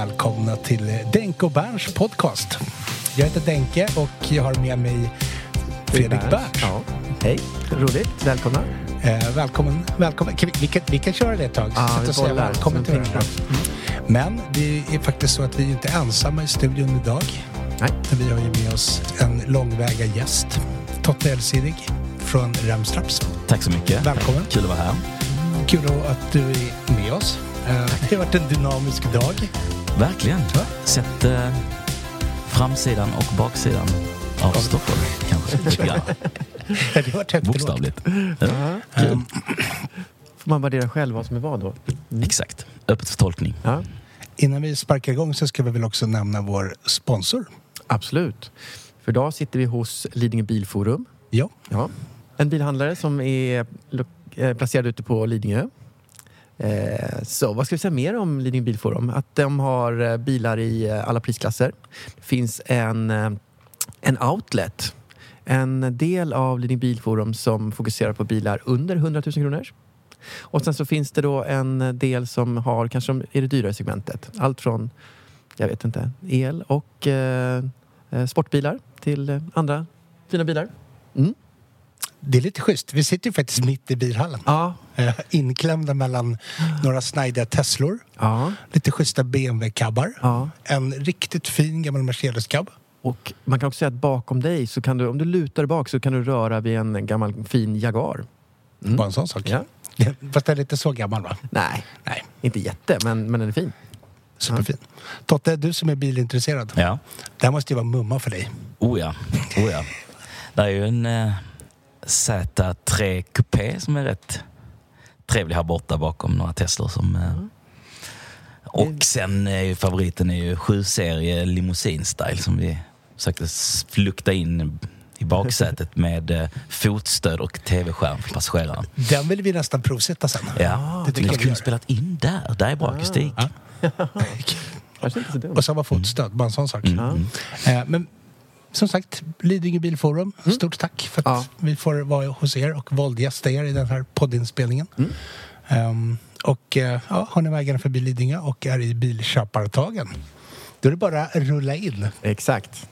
Välkomna till Denke och Berns podcast. Jag heter Denke och jag har med mig Fredrik Berns. Ja. Hej, roligt. Välkomna. Eh, välkommen, välkommen. Kan vi, vi, kan, vi kan köra det ett tag. Ja, Sätta vi säga bollar. välkommen till varandra. Men det är faktiskt så att vi inte är ensamma i studion idag. Nej. Vi har ju med oss en långväga gäst. Totte Elsidig från Remstraps. Tack så mycket. Välkommen. Kul att vara här. Kul att du är med oss. Eh, det har varit en dynamisk dag. Verkligen. Ja. Sett eh, framsidan och baksidan av Stockholm kanske. Grann. Det har varit högt. Bokstavligt. Ja. Ehm, Får man värdera själv vad som är vad då? Exakt. Öppet för tolkning. Ja, Innan vi sparkar igång så ska vi väl också nämna vår sponsor. absolut. För idag sitter vi hos Lidingö Bilforum. Ja, Ja. En bilhandlare som är eh, placerad ute på Lidingö. Eh, så vad ska vi säga mer om Lidingö Bilforum? Att de har eh, bilar i eh, alla prisklasser. Det finns en, en outlet, en del av Lidingö Bilforum som fokuserar på bilar under 100 000 kronor. Och sen så finns det då en del som har kanske i det dyrare segmentet. Allt från, jag vet inte, el och eh, sportbilar till andra fina bilar. Mm det är lite schysst. Vi sitter ju faktiskt mitt i bilhallen. Ja, Eh, Inklämda mellan några snajdiga Teslor, ja, lite schyssta BMW-cabbar, ja. en riktigt fin gammal Mercedes-cab. Och man kan också säga att bakom dig, så kan du, om du lutar bak så kan du röra vid en gammal fin Jaguar. Mm. Bara en sån sak. Ja. Fast den är inte så gammal va? Nej, Nej, inte jätte, men, men den är fin. superfin. Totte, du som är bilintresserad. Ja. Det här måste ju vara mumma för dig. Oh ja. Oh ja. Det är ju en eh, Z3 Coupé som är rätt trevlig här borta bakom några Teslor som... Eh, och sen är ju favoriten är ju 7-serie limousin-style som vi försökte flukta in i baksätet med eh, fotstöd och tv-skärm för passageraren. Den vill vi nästan provsätta sen. Ja, det tycker jag vi kunde spelat in där. Där är bra akustik. Inte så dumt. Och samma fotstöd, bara en sån sak. Mm. Eh, Men som sagt, Lidingö Bilforum, stort tack för att Ja. vi får vara hos er och våldgästa er i den här poddinspelningen. Mm. Ehm, och eh, ja, har ni vägarna förbi Lidingö och är i bilköpartagen, då är det bara att rulla in. Exakt.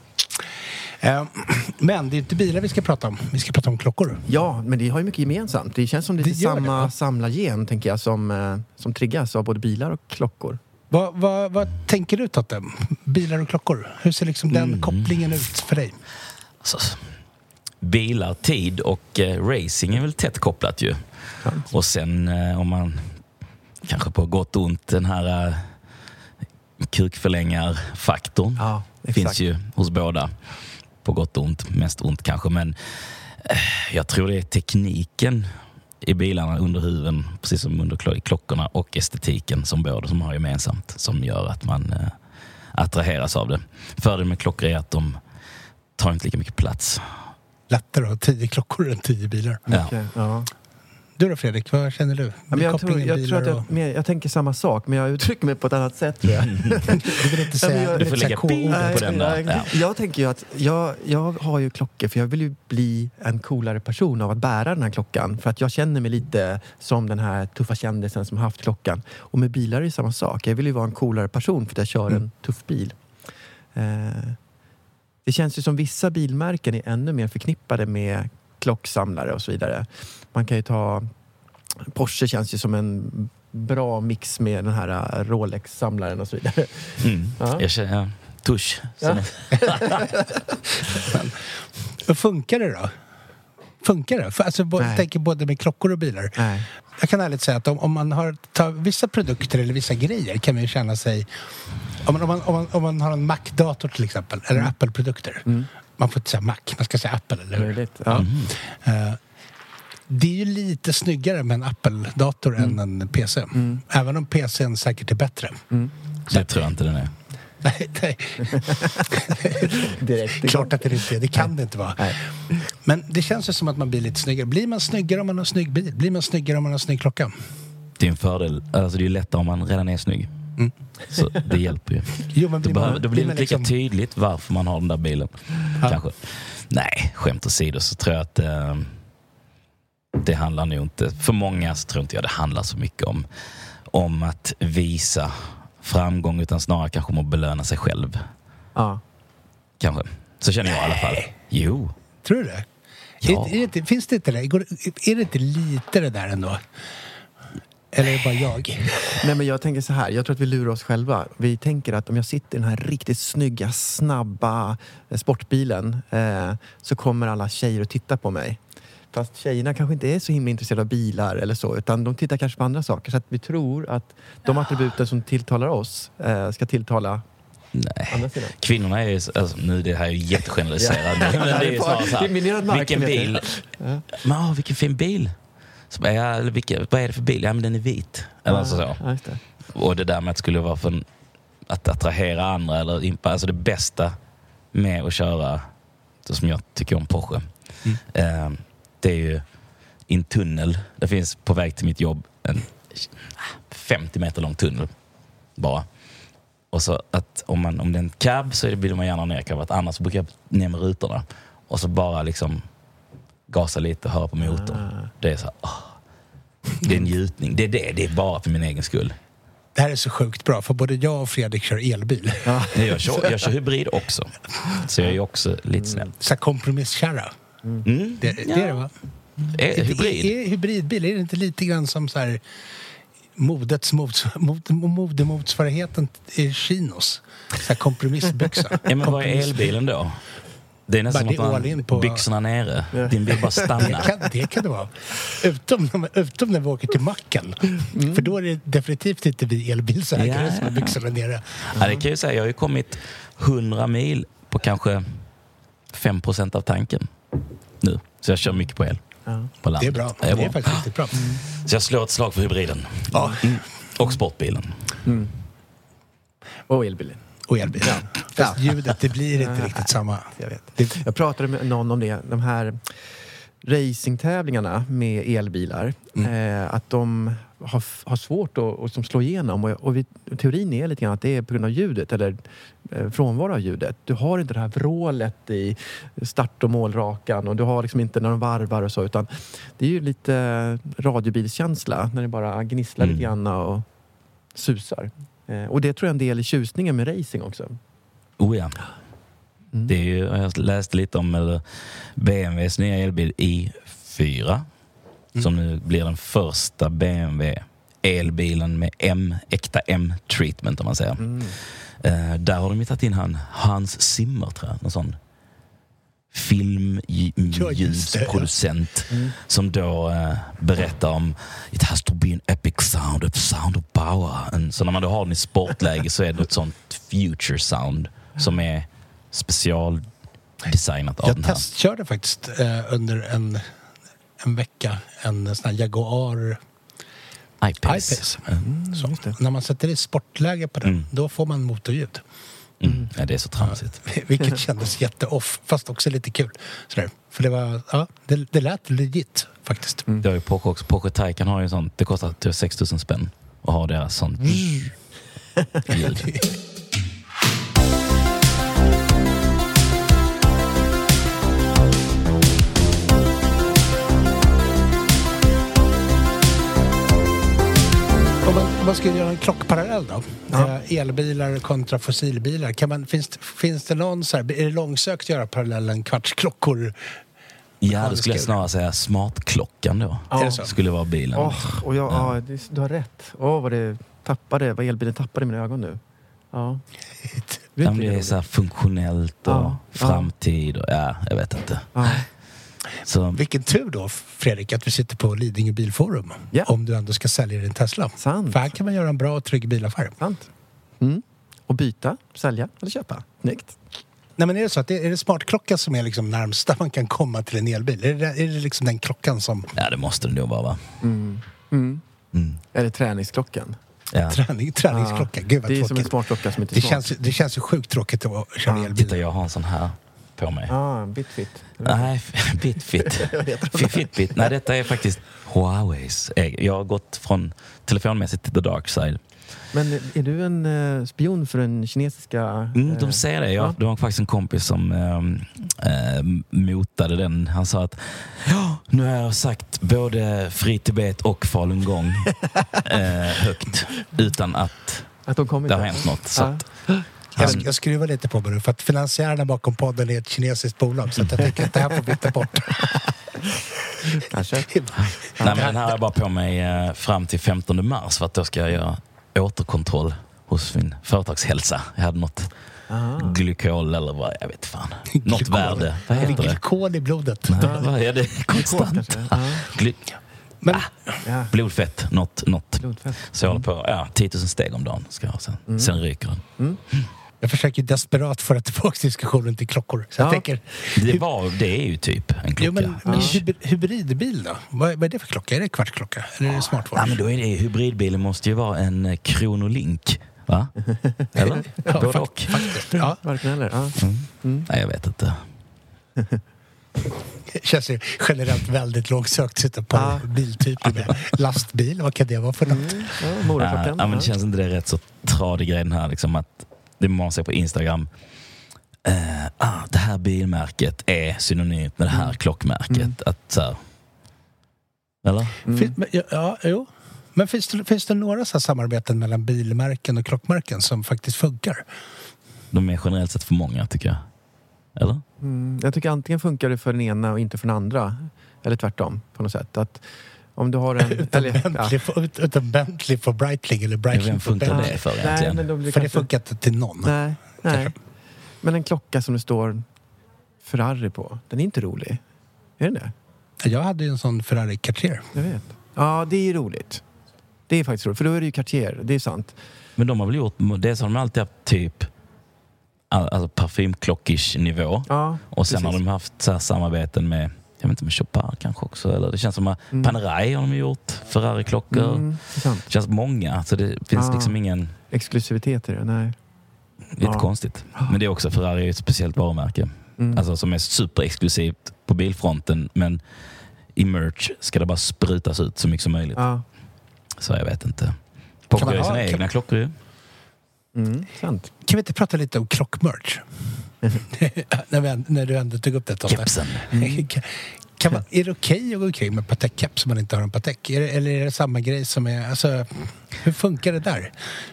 Ehm, men det är inte bilar vi ska prata om, vi ska prata om klockor. Ja, men det har ju mycket gemensamt. Det känns som det är Det det, samma va? samlargen, tänker jag, som, eh, som triggas av både bilar och klockor. Vad, vad, vad tänker du Totte? Bilar och klockor? Hur ser liksom den kopplingen ut för dig? Alltså, bilar, tid och eh, racing är väl tätt kopplat ju. Och sen eh, om man kanske på gott och ont den här eh, kukförlängarfaktorn Ja, finns ju hos båda. På gott och ont, mest ont kanske. Men eh, jag tror det är tekniken i bilarna under huven, precis som under klo- klockorna och estetiken som båda som har gemensamt som gör att man eh, attraheras av det. Fördelen med klockor är att de tar inte lika mycket plats. Lättare att ha tio klockor än tio bilar. Ja. Okej, ja. Du då Fredrik, vad känner du? Men jag, tror, jag, tror att jag, mer, jag tänker samma sak, men jag uttrycker mig på ett annat sätt tror jag. Du vill inte säga... jag- du får lägga ord på Nej, den där. jag, Ja. jag tänker ju att jag, jag har ju klockor för jag vill ju bli en coolare person av att bära den här klockan. För att jag känner mig lite som den här tuffa kändisen som har haft klockan. Och med bilar är det samma sak. Jag vill ju vara en coolare person för att jag kör Mm. en tuff bil. Eh, det känns ju som vissa bilmärken är ännu mer förknippade med klocksamlare och så vidare. Man kan ju ta... Porsche känns ju som en bra mix med den här eh, Rolex-samlaren och så vidare. Mm. Ja. Jag känner, ja. Tusch. Ja. Hur funkar det då? Funkar det? För, alltså, Nej. jag tänker både med klockor och bilar. Nej. Jag kan ärligt säga att om, om man har tar vissa produkter eller vissa grejer kan man ju känna sig... Om man, om man, om man, om man har en Mac-dator till exempel, eller Apple-produkter. Man får inte säga Mac, man ska säga Apple, eller hur? Möjligt. Ja. Eh, det är ju lite snyggare med en Apple-dator än en PC. Även om PCn säkert är bättre. Det tror jag inte den är. Nej, nej. Direkt. Klart att det inte är. Det kan det inte vara. Nej. Men det känns ju som att man blir lite snyggare. Blir man snyggare om man har snygg bil? Blir man snyggare om man har snygg klocka? Det är en fördel. Alltså det är lättare om man redan är snygg. Så det hjälper ju. Jo, men Då, blir behöver, då blir det inte lika liksom- tydligt varför man har den där bilen. Kanske. Nej, skämt åsido så tror jag att eh, det handlar nog inte... För många så tror inte jag det handlar så mycket om, om att visa framgång utan snarare kanske om att belöna sig själv. Ja. Kanske. Så känner jag i alla fall. Jo. Tror du det? Ja. Är, är det finns det inte det? Är det inte lite det där ändå? Eller är det bara jag? Nej, men jag tänker så här, jag tror att vi lurar oss själva. Vi tänker att om jag sitter i den här riktigt snygga, snabba eh, sportbilen eh, så kommer alla tjejer att titta på mig. Fast tjejerna kanske inte är så himla intresserade av bilar eller så, utan de tittar kanske på andra saker. Så att vi tror att de attributen som tilltalar oss eh, ska tilltala Nej. Kvinnorna är ju, alltså, nu det här är ju jättegeneraliserat. Ja. men det är ju snarare så Det är minerad här, mark, vilken bil? Men, åh, vilken fin bil. Så bara, ja, eller vilken, vad är det för bil? Ja men den är vit. Eller så. så. Ja, just det. Och det där med att det skulle vara för en, att attrahera andra eller impa, alltså det bästa med att köra, så som jag tycker om Porsche, eh, det är ju i en tunnel. Det finns på väg till mitt jobb en 50 meter lång tunnel bara. Och så att om, man, om det är en cab så vill man gärna ner annars brukar jag ner med rutorna. Och så bara liksom gasa lite och höra på motorn. Det är så här, åh. Det är en njutning. Det är det. Det är bara för min egen skull. Det här är så sjukt bra, för både jag och Fredrik kör elbil. Nej, Jag kör, jag kör hybrid också. Så jag är ju också lite snäll. Så kompromisskärra. Mm. Det, det är det va? Är, hybrid? Är, är hybridbil, är det inte lite grann som så här modets mots, mod, modemotsvarigheten i chinos? Så här kompromissbyxa. Ja, men vad är elbilen då? Det är nästan som det att man på- byxorna nere. Din vill bara Det stanna. kan, det kan det vara. Utom, när- utom när vi åker till macken. För då är det definitivt inte vi elbilsägare Ja. som har byxorna nere. Ja, det kan jag ju säga. Jag har ju kommit 100 mil på kanske 5 procent av tanken nu. Så jag kör mycket på el. Ja. På land. Det är bra. Det Det är är bra. faktiskt riktigt bra. Så jag slår ett slag för hybriden. Ja, Och sportbilen. Och elbilen. Och elbil. Fast ljudet, det blir inte riktigt samma. Jag vet. Jag pratade med någon om det, de här racingtävlingarna med elbilar. Eh, att de har, har svårt att, att som slå igenom. Och, och vi, teorin är lite grann att det är på grund av ljudet eller eh, frånvaro av ljudet. Du har inte det här vrålet i start och målrakan och du har liksom inte när de varvar och så utan det är ju lite radiobilskänsla när det bara gnisslar Mm. lite grann och susar. Eh, och det tror jag är en del i tjusningen med racing också. Oh ja. Det är ju, jag läste lite om BMWs nya elbil i4. Som nu blir den första BMW elbilen med M, äkta M-treatment om man säger. Eh, där har de ju tagit in han, Hans Zimmer tror jag, någon sån filmljusproducent som då eh, berättar om It has to be an epic sound, a sound of power. En, så när man då har den i sportläge så är det ett sånt future sound som är specialdesignat av jag den här. testkörde faktiskt eh, under en, en vecka en sån här Jaguar iPace. Så, när man sätter i sportläge på den, Mm. då får man motorljud. Mm. Ja, det är så tramsigt. Vilket kändes jätteoff, fast också lite kul. Sådär. För det var, ja, det, det lät legit faktiskt. Det har ju Porsche också. Porsche Taycan har ju sånt. Det kostar typ 6 000 spänn att ha deras sånt ljud. man, skulle göra en klockparallell då? Eh, elbilar kontra fossilbilar. Kan man, finns, finns det någon så här, är det långsökt att göra parallellen kvartsklockor? Ja, då skulle jag snarare säga smartklockan då. Så? Skulle vara bilen. Åh, och jag, ja. det, du har rätt. Åh, vad det tappade, vad elbilen tappade i mina ögon nu. Ja. Ja, det är så här funktionellt och Ja, ja. framtid och ja, jag vet inte. Ja. Så Vilken tur då, Fredrik, att vi sitter på Lidingö Bilforum. Ja. Om du ändå ska sälja din Tesla. Sant. För här kan man göra en bra och trygg bilaffär. Sant. Mm. Och byta, sälja eller köpa. Snyggt. Nej, men är det så att det är det smartklockan som är liksom närmsta man kan komma till en elbil? Är det, är det liksom den klockan som ja, det måste det nog vara va? Mm. Mm. Eller träningsklockan. Ja. träning, träningsklocka? Gud vad det är som en tråkigt. smartklocka som inte är Det smart. känns, det känns ju sjukt tråkigt att köra Ja, elbil. Titta, jag har en sån här på mig. Ah, Bitfit. Nej, Bitfit. Fitbit. Nej, detta är faktiskt Huaweis. Jag har gått från telefonmässigt till the dark side. Men är du en eh, spion för den kinesiska... Mm, eh, de säger det. Jag, ja. Det var faktiskt en kompis som ähm, äh, motade den. Han sa att ja, nu har jag sagt både Fri Tibet och falungong äh, högt utan att Att de det har hänt något. Så Ja. att, Jag, jag skruvar lite på mig nu för att finansiärerna bakom podden är ett kinesiskt bolag så att jag tänker att det här får vi ta bort. Kanske. nej, men den här har jag bara på mig äh, fram till 15 mars för att då ska jag göra återkontroll hos min företagshälsa. Jag hade något Ah. glykol eller vad, jag vet fan. Något Glykol. värde. Vad heter det? glykol i blodet? Nej, vad är det? Konstant. Ja. Gly- Men, Ja. blodfett, något, något. Blodfett. Så jag håller på, ja, 10 000 steg om dagen ska jag ha sen. Sen ryker den. Jag försöker desperat föra tillbaka diskussionen till klockor. Så jag Ja. tänker, Det, var, det är ju typ en klocka. jo, men, men Ja. hybrid, hybridbil då? Vad, vad är det för klocka? Är det kvartsklocka? Eller är det smartwatch? Ja, men då är det, hybridbilen måste ju vara en eh, Kronolink. Va? Eller? Ja, Både fakt- och. faktiskt. Ja, Varken eller. Ja. Nej, jag vet inte. det känns ju generellt väldigt långsökt att sitta på Ja. biltyper med lastbil. Vad kan det vara för något? Ja, Ja, ja, men känns inte det rätt så tradig grej den här liksom att det man ser på Instagram. Eh, ah, det här bilmärket är synonymt med det här klockmärket. Att, så här, eller? Fin, men, ja, ja, jo. Men finns det, finns det några så här samarbeten mellan bilmärken och klockmärken som faktiskt funkar? De är generellt sett för många tycker jag. Eller? Mm, jag tycker antingen funkar det för den ena och inte för den andra. Eller tvärtom på något sätt. Att om du har en... Utan, eller, Bentley, för, ut- utan Bentley för Breitling eller Ja, Breitling för funkar Bentley. det för Nej, egentligen? men då blir det För det funkar inte till någon. Nej, nej. Men en klocka som det står Ferrari på, den är inte rolig. Är den det? Jag hade ju en sån Ferrari Cartier. Jag vet. Ja, det är ju roligt. Det är faktiskt roligt, för då är det ju Cartier. Det är sant. Men de har väl gjort, det har de alltid haft typ all- alltså parfymklockish nivå. Ja, Och sen precis. har de haft så här samarbeten med, jag vet inte med Chopin kanske också. Eller det känns som att Mm. Panerai har de gjort, Ferrari-klockor. Mm, det känns många, så det finns Ja. liksom ingen, Exklusivitet i det, nej. lite Ja. konstigt. Men det är också, Ferrari är ett speciellt varumärke. Mm. Alltså som är superexklusivt på bilfronten men i merch ska det bara sprutas ut så mycket som möjligt. ja. Så jag vet inte. Kan man har sina kan- egna klockor ju. Mm, sant. Kan vi inte prata lite om klockmerch? när, när du ändå tog upp det Totte. Kepsen. Kan- Kan man, är det okej att gå omkring med Patek-keps om man inte har en Patek? Är det, eller är det samma grej som är... Alltså, hur funkar det där?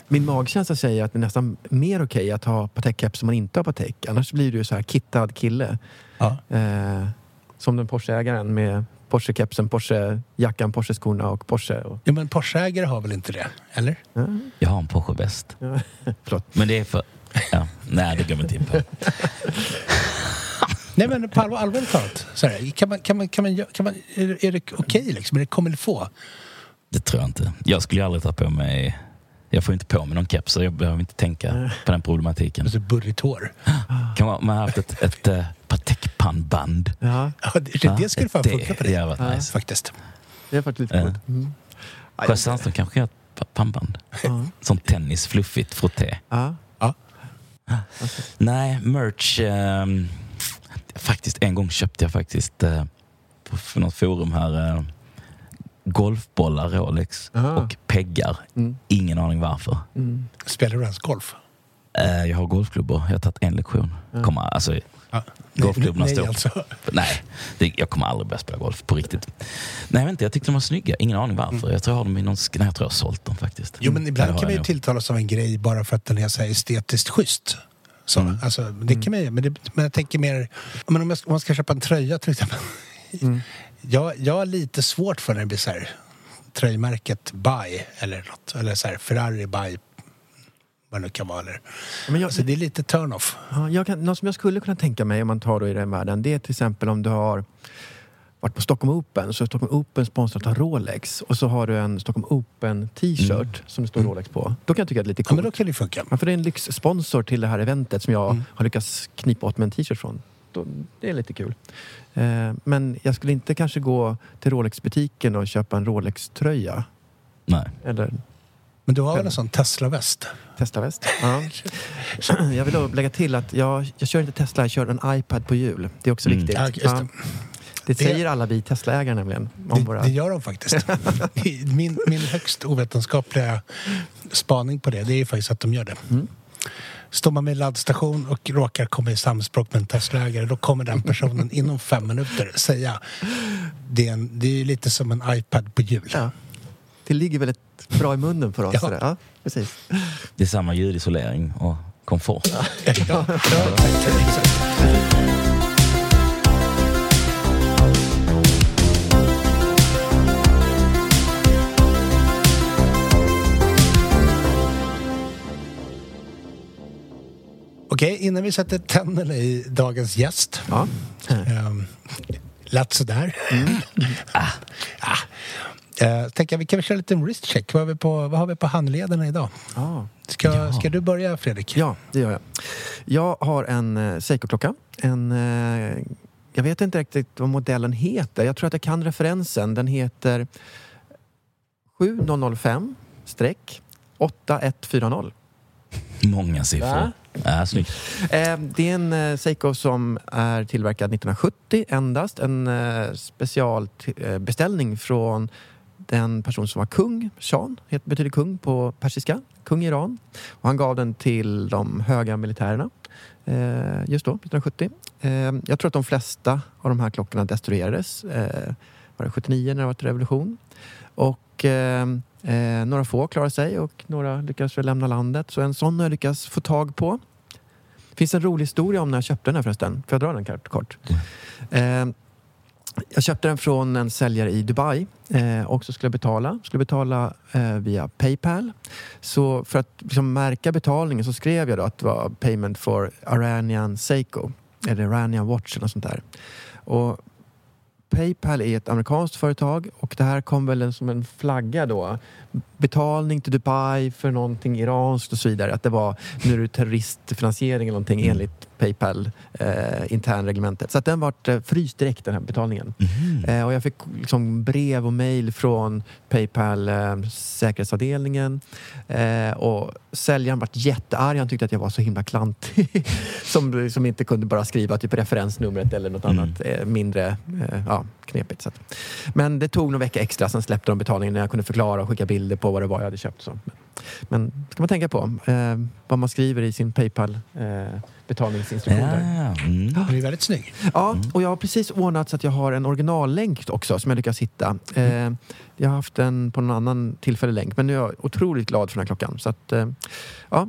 Min magkänsla säger att det är nästan mer okej att ha Patek-keps om man inte har Patek. Annars blir du ju så här kittad kille. Ja. Eh, som den Porsche-ägaren med Porsche-kepsen, Porsche-jackan, Porsche-skorna och Porsche. Och, Ja, men Porsche-ägare har väl inte det? Eller? ja, Jag har en Porsche bäst. ja. Men det är för... Ja, nej, det går vi inte in på. Nej men på allvar, allvarligt talat. Så här, kan man, kan man, kan man, kan man, är, det- är det okej liksom? Är det comme faut? Det tror jag inte. Jag skulle aldrig ta på mig... Jag får inte på mig någon keps så jag behöver inte tänka på den problematiken. Alltså burrigt hår. Kan man, man har haft ett, ett, ett Patek pannband. Ja, Ja, det, det skulle fan funka på Det dig. hade varit Ja. nice. Faktiskt. det är faktiskt lite Ja. coolt. Mm. Kanske gör ett pa- pannband. Ja. Sånt tennis, fluffigt, frotté. Ja. Nej, merch. ehm, faktiskt en gång köpte jag faktiskt eh, på för något forum här eh, golfbollar Rolex Aha. och peggar. Mm. Ingen aning varför. Mm. Spelar du ens golf? Eh, jag har golfklubbor. Jag har tagit en lektion. Kommer, alltså, Ja. Golfklubbarna nej, nej, alltså. nej, det, jag kommer aldrig börja spela golf på riktigt. Nej, inte. Jag tyckte de var snygga. Ingen aning varför. Jag tror jag har dem i någon... Nej, jag tror jag har sålt dem faktiskt. Jo, men ibland kan man ju tilltalas av en grej bara för att den är så här estetiskt schysst. Så, Mm. alltså, det kan man ju, men, det, men jag tänker mer... Men om, jag, om man ska köpa en tröja till exempel. Mm. Jag, jag har lite svårt för när det blir så här tröjmärket Buy eller något. Eller så här Ferrari Buy. Vad det nu kan vara. Eller. Men jag, Alltså, det är lite turn-off. Ja, kan, något som jag skulle kunna tänka mig om man tar då i den världen det är till exempel om du har varit på Stockholm Open så är Stockholm Open sponsrat av Rolex och så har du en Stockholm Open t-shirt som det står Rolex på. Då kan jag tycka att det är lite Ja, men coolt. då kan det funka. Ja, för det är en lyxsponsor till det här eventet som jag Mm. har lyckats knipa åt med en t-shirt från. Då, det är lite kul. Eh, men jag skulle inte kanske gå till Rolex-butiken och köpa en Rolex-tröja. Nej. Eller Men du har väl en sån Tesla-väst? Tesla-väst. Ja. Jag vill då lägga till att jag, jag kör inte Tesla, jag kör en iPad på hjul. Det är också Mm. viktigt. Ja, just det. Ja. Det säger alla vi Tesla-ägare nämligen. Om Det, våra... det gör de faktiskt. min, min högst ovetenskapliga spaning på det, det är ju faktiskt att de gör det. Mm. Står man med laddstation och råkar komma i samspråk med en Tesla-ägare då kommer den personen inom fem minuter säga det är, en, det är lite som en iPad på hjul. ja. Det ligger väldigt bra i munnen för oss. Ja. Ja. Ja, precis. Det är samma ljudisolering och komfort. Ja, ja. Okej, innan vi sätter tänderna i dagens gäst. Ja. Um, lät sådär. ah. Ah. Uh, tänker jag, vi kan väl köra en liten wristcheck. Vad har vi på, vad har vi på handlederna idag? Ja. Ska, ska du börja Fredrik? ja, det gör jag. Jag har en eh, Seiko-klocka. En, eh, jag vet inte riktigt vad modellen heter. Jag tror att jag kan referensen. Den heter 7005-8140. Många siffror. Va? Ja, snyggt. Eh, det är en eh, Seiko som är tillverkad 1970 endast. En eh, specialbeställning från den person som var kung, Shan, betyder kung på persiska, kung i Iran. Och han gav den till de höga militärerna eh, just då, 1970. Eh, jag tror att de flesta av de här klockorna destruerades. Eh, var det 79 när det var revolution. Och några få klarade sig och några lyckades väl lämna landet. Så en sån har jag lyckats få tag på. Det finns en rolig historia om när jag köpte den här förresten. Får jag dra den kort? kort? Jag köpte den från en säljare i Dubai eh, och så skulle jag betala. Skulle betala eh, via Paypal. Så för att liksom märka betalningen så skrev jag då att det var payment for Iranian Seiko. Eller Iranian Watch eller något sånt där. Och Paypal är ett amerikanskt företag och det här kom väl som en flagga då. Betalning till Dubai för någonting iranskt och så vidare. Att det var nu är det terroristfinansiering eller någonting Mm. enligt Paypal eh, internreglementet. Så att den vart eh, fryst direkt den här betalningen. Mhm. Eh, och jag fick liksom brev och mejl från Paypal eh, säkerhetsavdelningen. Eh, och säljaren vart jättearg. Han tyckte att jag var så himla klantig. som, som inte kunde bara skriva typ referensnumret eller något Mm. annat eh, mindre eh, ja, knepigt. Så att. Men det tog någon vecka extra, sen släppte de betalningen när jag kunde förklara och skicka bilder på vad det var jag hade köpt. Så. Men ska man tänka på vad man skriver i sin Paypal betalningsinstruktioner. Ja, mm. Den är väldigt snygg. Ja, och jag har precis ordnat så att jag har en originallänk också som jag lyckas hitta. Eh, jag har haft den på någon annan tillfällig länk men nu är jag otroligt glad för den här klockan. Så att, eh, ja,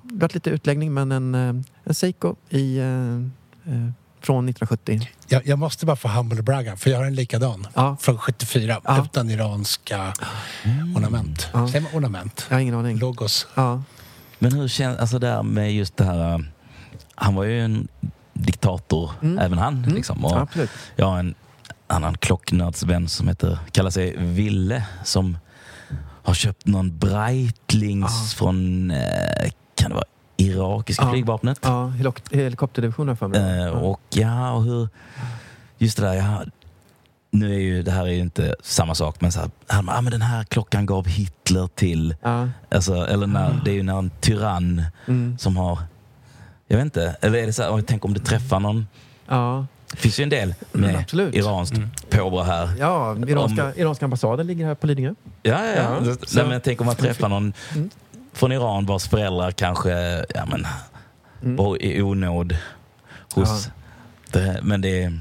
det har varit lite utläggning men en, eh, en Seiko i, eh, eh, från 1970. Jag, jag måste bara få humble bragga för jag har en likadan. Ja. Från 74 Ja. utan iranska ornament. Ja. Säger man ornament? Jag har ingen aning. Logos. Ja. Men hur känns alltså där med just det här... Han var ju en diktator, Mm. även han. Mm. Liksom. Och absolut. jag har en annan klocknördsvän som heter, kallar sig Ville som har köpt någon Breitlings Ah. från, eh, kan det vara irakiska Ja. flygvapnet. Ja, helik- helikopterdivisionen för mig. Eh, och ja, och hur... Just det där, ja, nu är ju det här är ju inte samma sak, men så här, ah, men den här klockan gav Hitler till... Ja. Alltså, eller när, det är ju när en tyrann Mm. som har... Jag vet inte, eller är det så här, tänk om det träffar någon... Ja. Det finns ju en del med Mm, absolut. iranskt påbrå här. Ja, iranska, iranska ambassaden ligger här på Lidingö. Ja, ja, ja. Ja, Så, Nej, men tänk om man träffar någon Mm. från Iran vars föräldrar kanske ja, men, Mm. var i onåd hos... Det, men, det,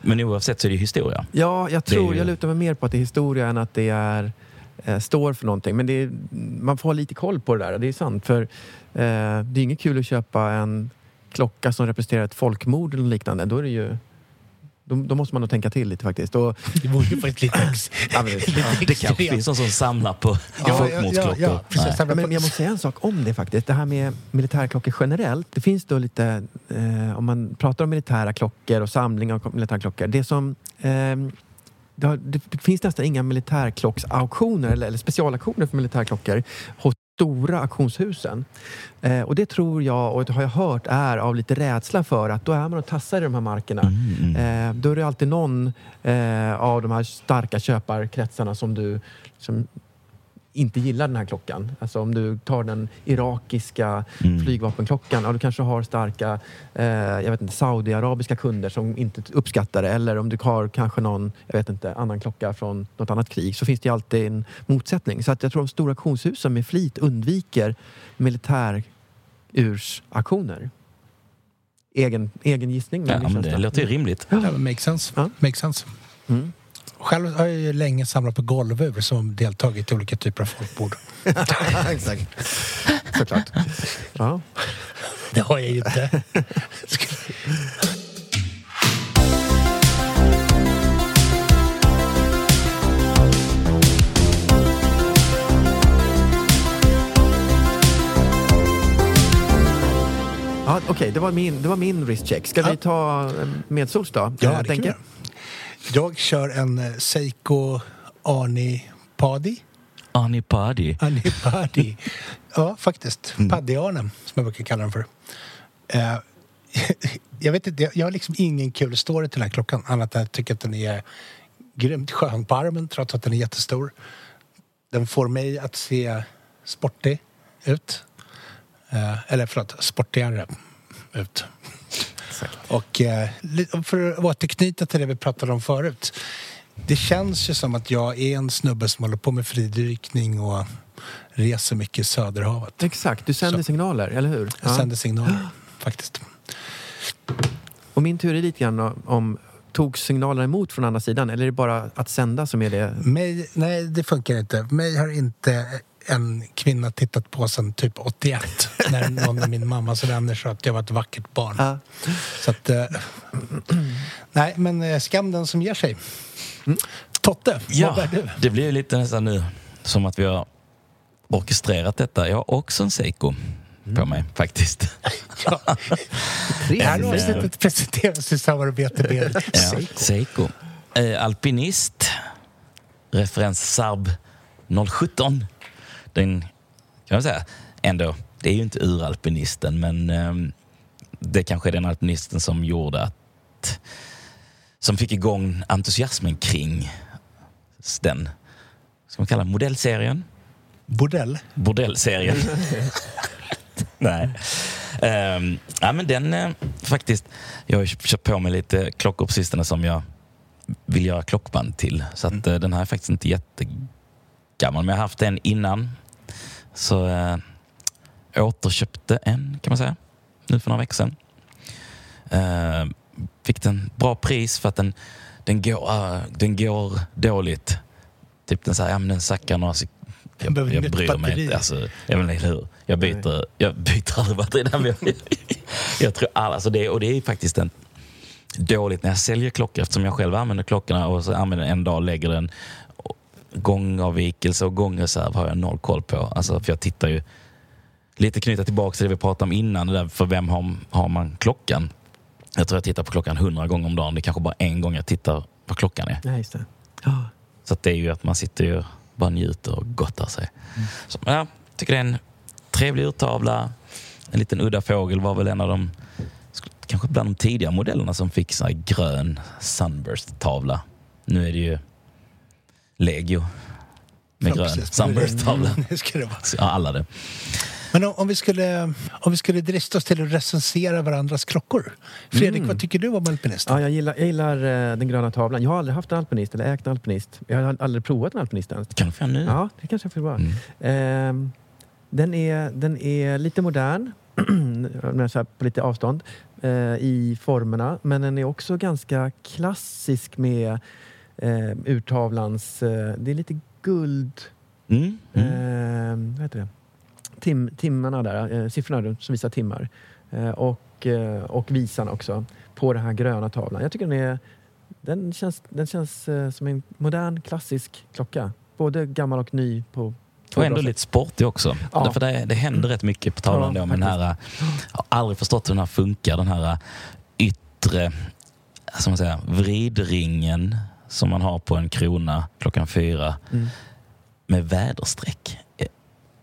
men oavsett så är det ju historia. Ja, jag tror, ju- jag lutar mig mer på att det är historia än att det är, eh, står för någonting. Men det är, man får ha lite koll på det där, det är sant. För det är inget kul att köpa en klocka som representerar ett folkmord eller liknande. Då är det ju... Då, då måste man nog tänka till lite faktiskt. Och, Det vore ju faktiskt lite, ex, ja, men, lite Det kanske finns någon som samlar på Ja, ja, folkmordsklockor. ja, ja. Samla men jag måste säga en sak om det faktiskt. Det här med militärklockor generellt. Det finns då lite, eh, om man pratar om militära klockor och samling av militärklockor. Det som ehm, det, har, det finns nästan inga militärklocksauktioner eller, eller specialauktioner för militärklockor hos stora auktionshusen. Eh, och det tror jag, och det har jag hört, är av lite rädsla för att då är man och tassar i de här markerna. Mm, mm. Eh, då är det alltid någon eh, av de här starka köparkretsarna som du som inte gillar den här klockan. Alltså om du tar den irakiska Mm. flygvapenklockan, ja, du kanske har starka eh, jag vet inte, saudiarabiska kunder som inte uppskattar det. Eller om du har kanske någon jag vet inte, annan klocka från något annat krig så finns det alltid en motsättning. Så att jag tror de stora auktionshusen med flit undviker militärursaktioner. Egen, egen gissning. Ja, men men känns det låter ju rimligt. Ja, men makes sense. Ja. Makes sense. Mm. Själv har jag ju länge samlat på golvur som deltagit i olika typer av folkmord. Exakt. Såklart. Ja. Det har jag ju inte. Ja, Okej, det, var min, det var min wristcheck. Ska Ja. vi ta eh, medsols då? Ja, Eh, det kan tänker- jag. Kör en eh, Seiko Arni Padi. Arni Padi. Arni Padi. Ja, faktiskt. Mm. Paddy-Arne, som jag brukar kalla den för. Eh, jag vet inte, jag- jag har liksom ingen kul story till den här klockan. Annat än att jag tycker att den är grymt skön på armen trots att den är jättestor. Den får mig att se sportig ut. Eh, eller förlåt, sportigare ut. Och eh, li- för att återknyta till det vi pratade om förut. Det känns ju som att jag är en snubbe som håller på med fridykning och reser mycket i Söderhavet. Exakt, du sänder Så. signaler, eller hur? Jag sänder signaler, faktiskt. Och min är lite grann om tog signalerna emot från andra sidan eller är det bara att sända som är det? Mig, nej, det funkar inte. Mig har inte en kvinna tittat på sedan typ 81 när någon av min mammas vänner sa att jag var ett vackert barn. Ja. Så att... Eh, nej, men eh, skam den som ger sig. Totte, vad Ja, bär du? det blir ju lite nästan nu som att vi har orkestrerat detta. Jag har också en Seiko på mig faktiskt. Ja. Det här avsnittet presenteras i samarbete med Ja, Seiko. Seiko. Eh, alpinist. Referens Sarb 017. Den kan man säga ändå, det är ju inte uralpinisten men ehm, det kanske är den alpinisten som gjorde att som fick igång entusiasmen kring den, ska man kalla modellserien? Bordell. Bordellserien. Nej. Um, ja, men den eh, faktiskt, jag har köpt på mig lite klockor på sistone som jag vill göra klockband till. Så att, eh, den här är faktiskt inte jättegammal, men jag har haft en innan. Så uh, återköpte en kan man säga, nu för några veckor sedan. Eh, fick den bra pris för att den, den, går, eh, den går dåligt. Typ den, så här, ja, men den sackar några sek- Den behöver jag, jag bryr mig inte. Alltså, jag inte hur. Jag byter, jag byter aldrig batteri. Jag, jag tror alla, alltså det, och det är faktiskt en dåligt när jag säljer klockor eftersom jag själv använder klockorna och så använder en dag och lägger den. Gångavvikelse och gångreserv har jag noll koll på. Alltså, för jag tittar ju lite knyta tillbaka till det vi pratade om innan. Där, för vem har, har man klockan? Jag tror jag tittar på klockan hundra gånger om dagen. Det är kanske bara en gång jag tittar vad klockan är. Nej, just det. Ja. Så det är ju att man sitter ju bara njuter och gottar sig. Så, ja, jag tycker det är en trevlig urtavla. en liten udda fågel var väl en av de, kanske bland de tidiga modellerna som fick så här grön Sunburst-tavla. Nu är det ju Legio med Ja, grön. Sunburst-tavla. Det vara. Så, Ja, alla det. Men om, om, vi skulle, om vi skulle drista oss till att recensera varandras klockor. Fredrik, vad tycker du om alpinist? Ja, jag gillar, jag gillar eh, den gröna tavlan. Jag har aldrig haft en alpinist eller ägt en alpinist. Jag har aldrig provat en alpinist ens. Kan du få en nu? Ja, det kanske jag får vara. Mm. Ehm, den, är, den är lite modern, men så här på lite avstånd, eh, i formerna. Men den är också ganska klassisk med eh, urtavlans... Eh, det är lite guld... Mm. Mm. Eh, vad heter det? Tim, timmarna där, eh, siffrorna som visar timmar. Eh, och, eh, och visan också på den här gröna tavlan. Jag tycker den är... Den känns, den känns eh, som en modern klassisk klocka. Både gammal och ny på Och ändå lite sportig också. Ja. Därför det, det händer rätt mycket på tavlan Ja, då. Men den här, jag har aldrig förstått hur den här funkar. Den här yttre som man säger, vridringen som man har på en krona klockan fyra Mm. med väderstreck. Eh,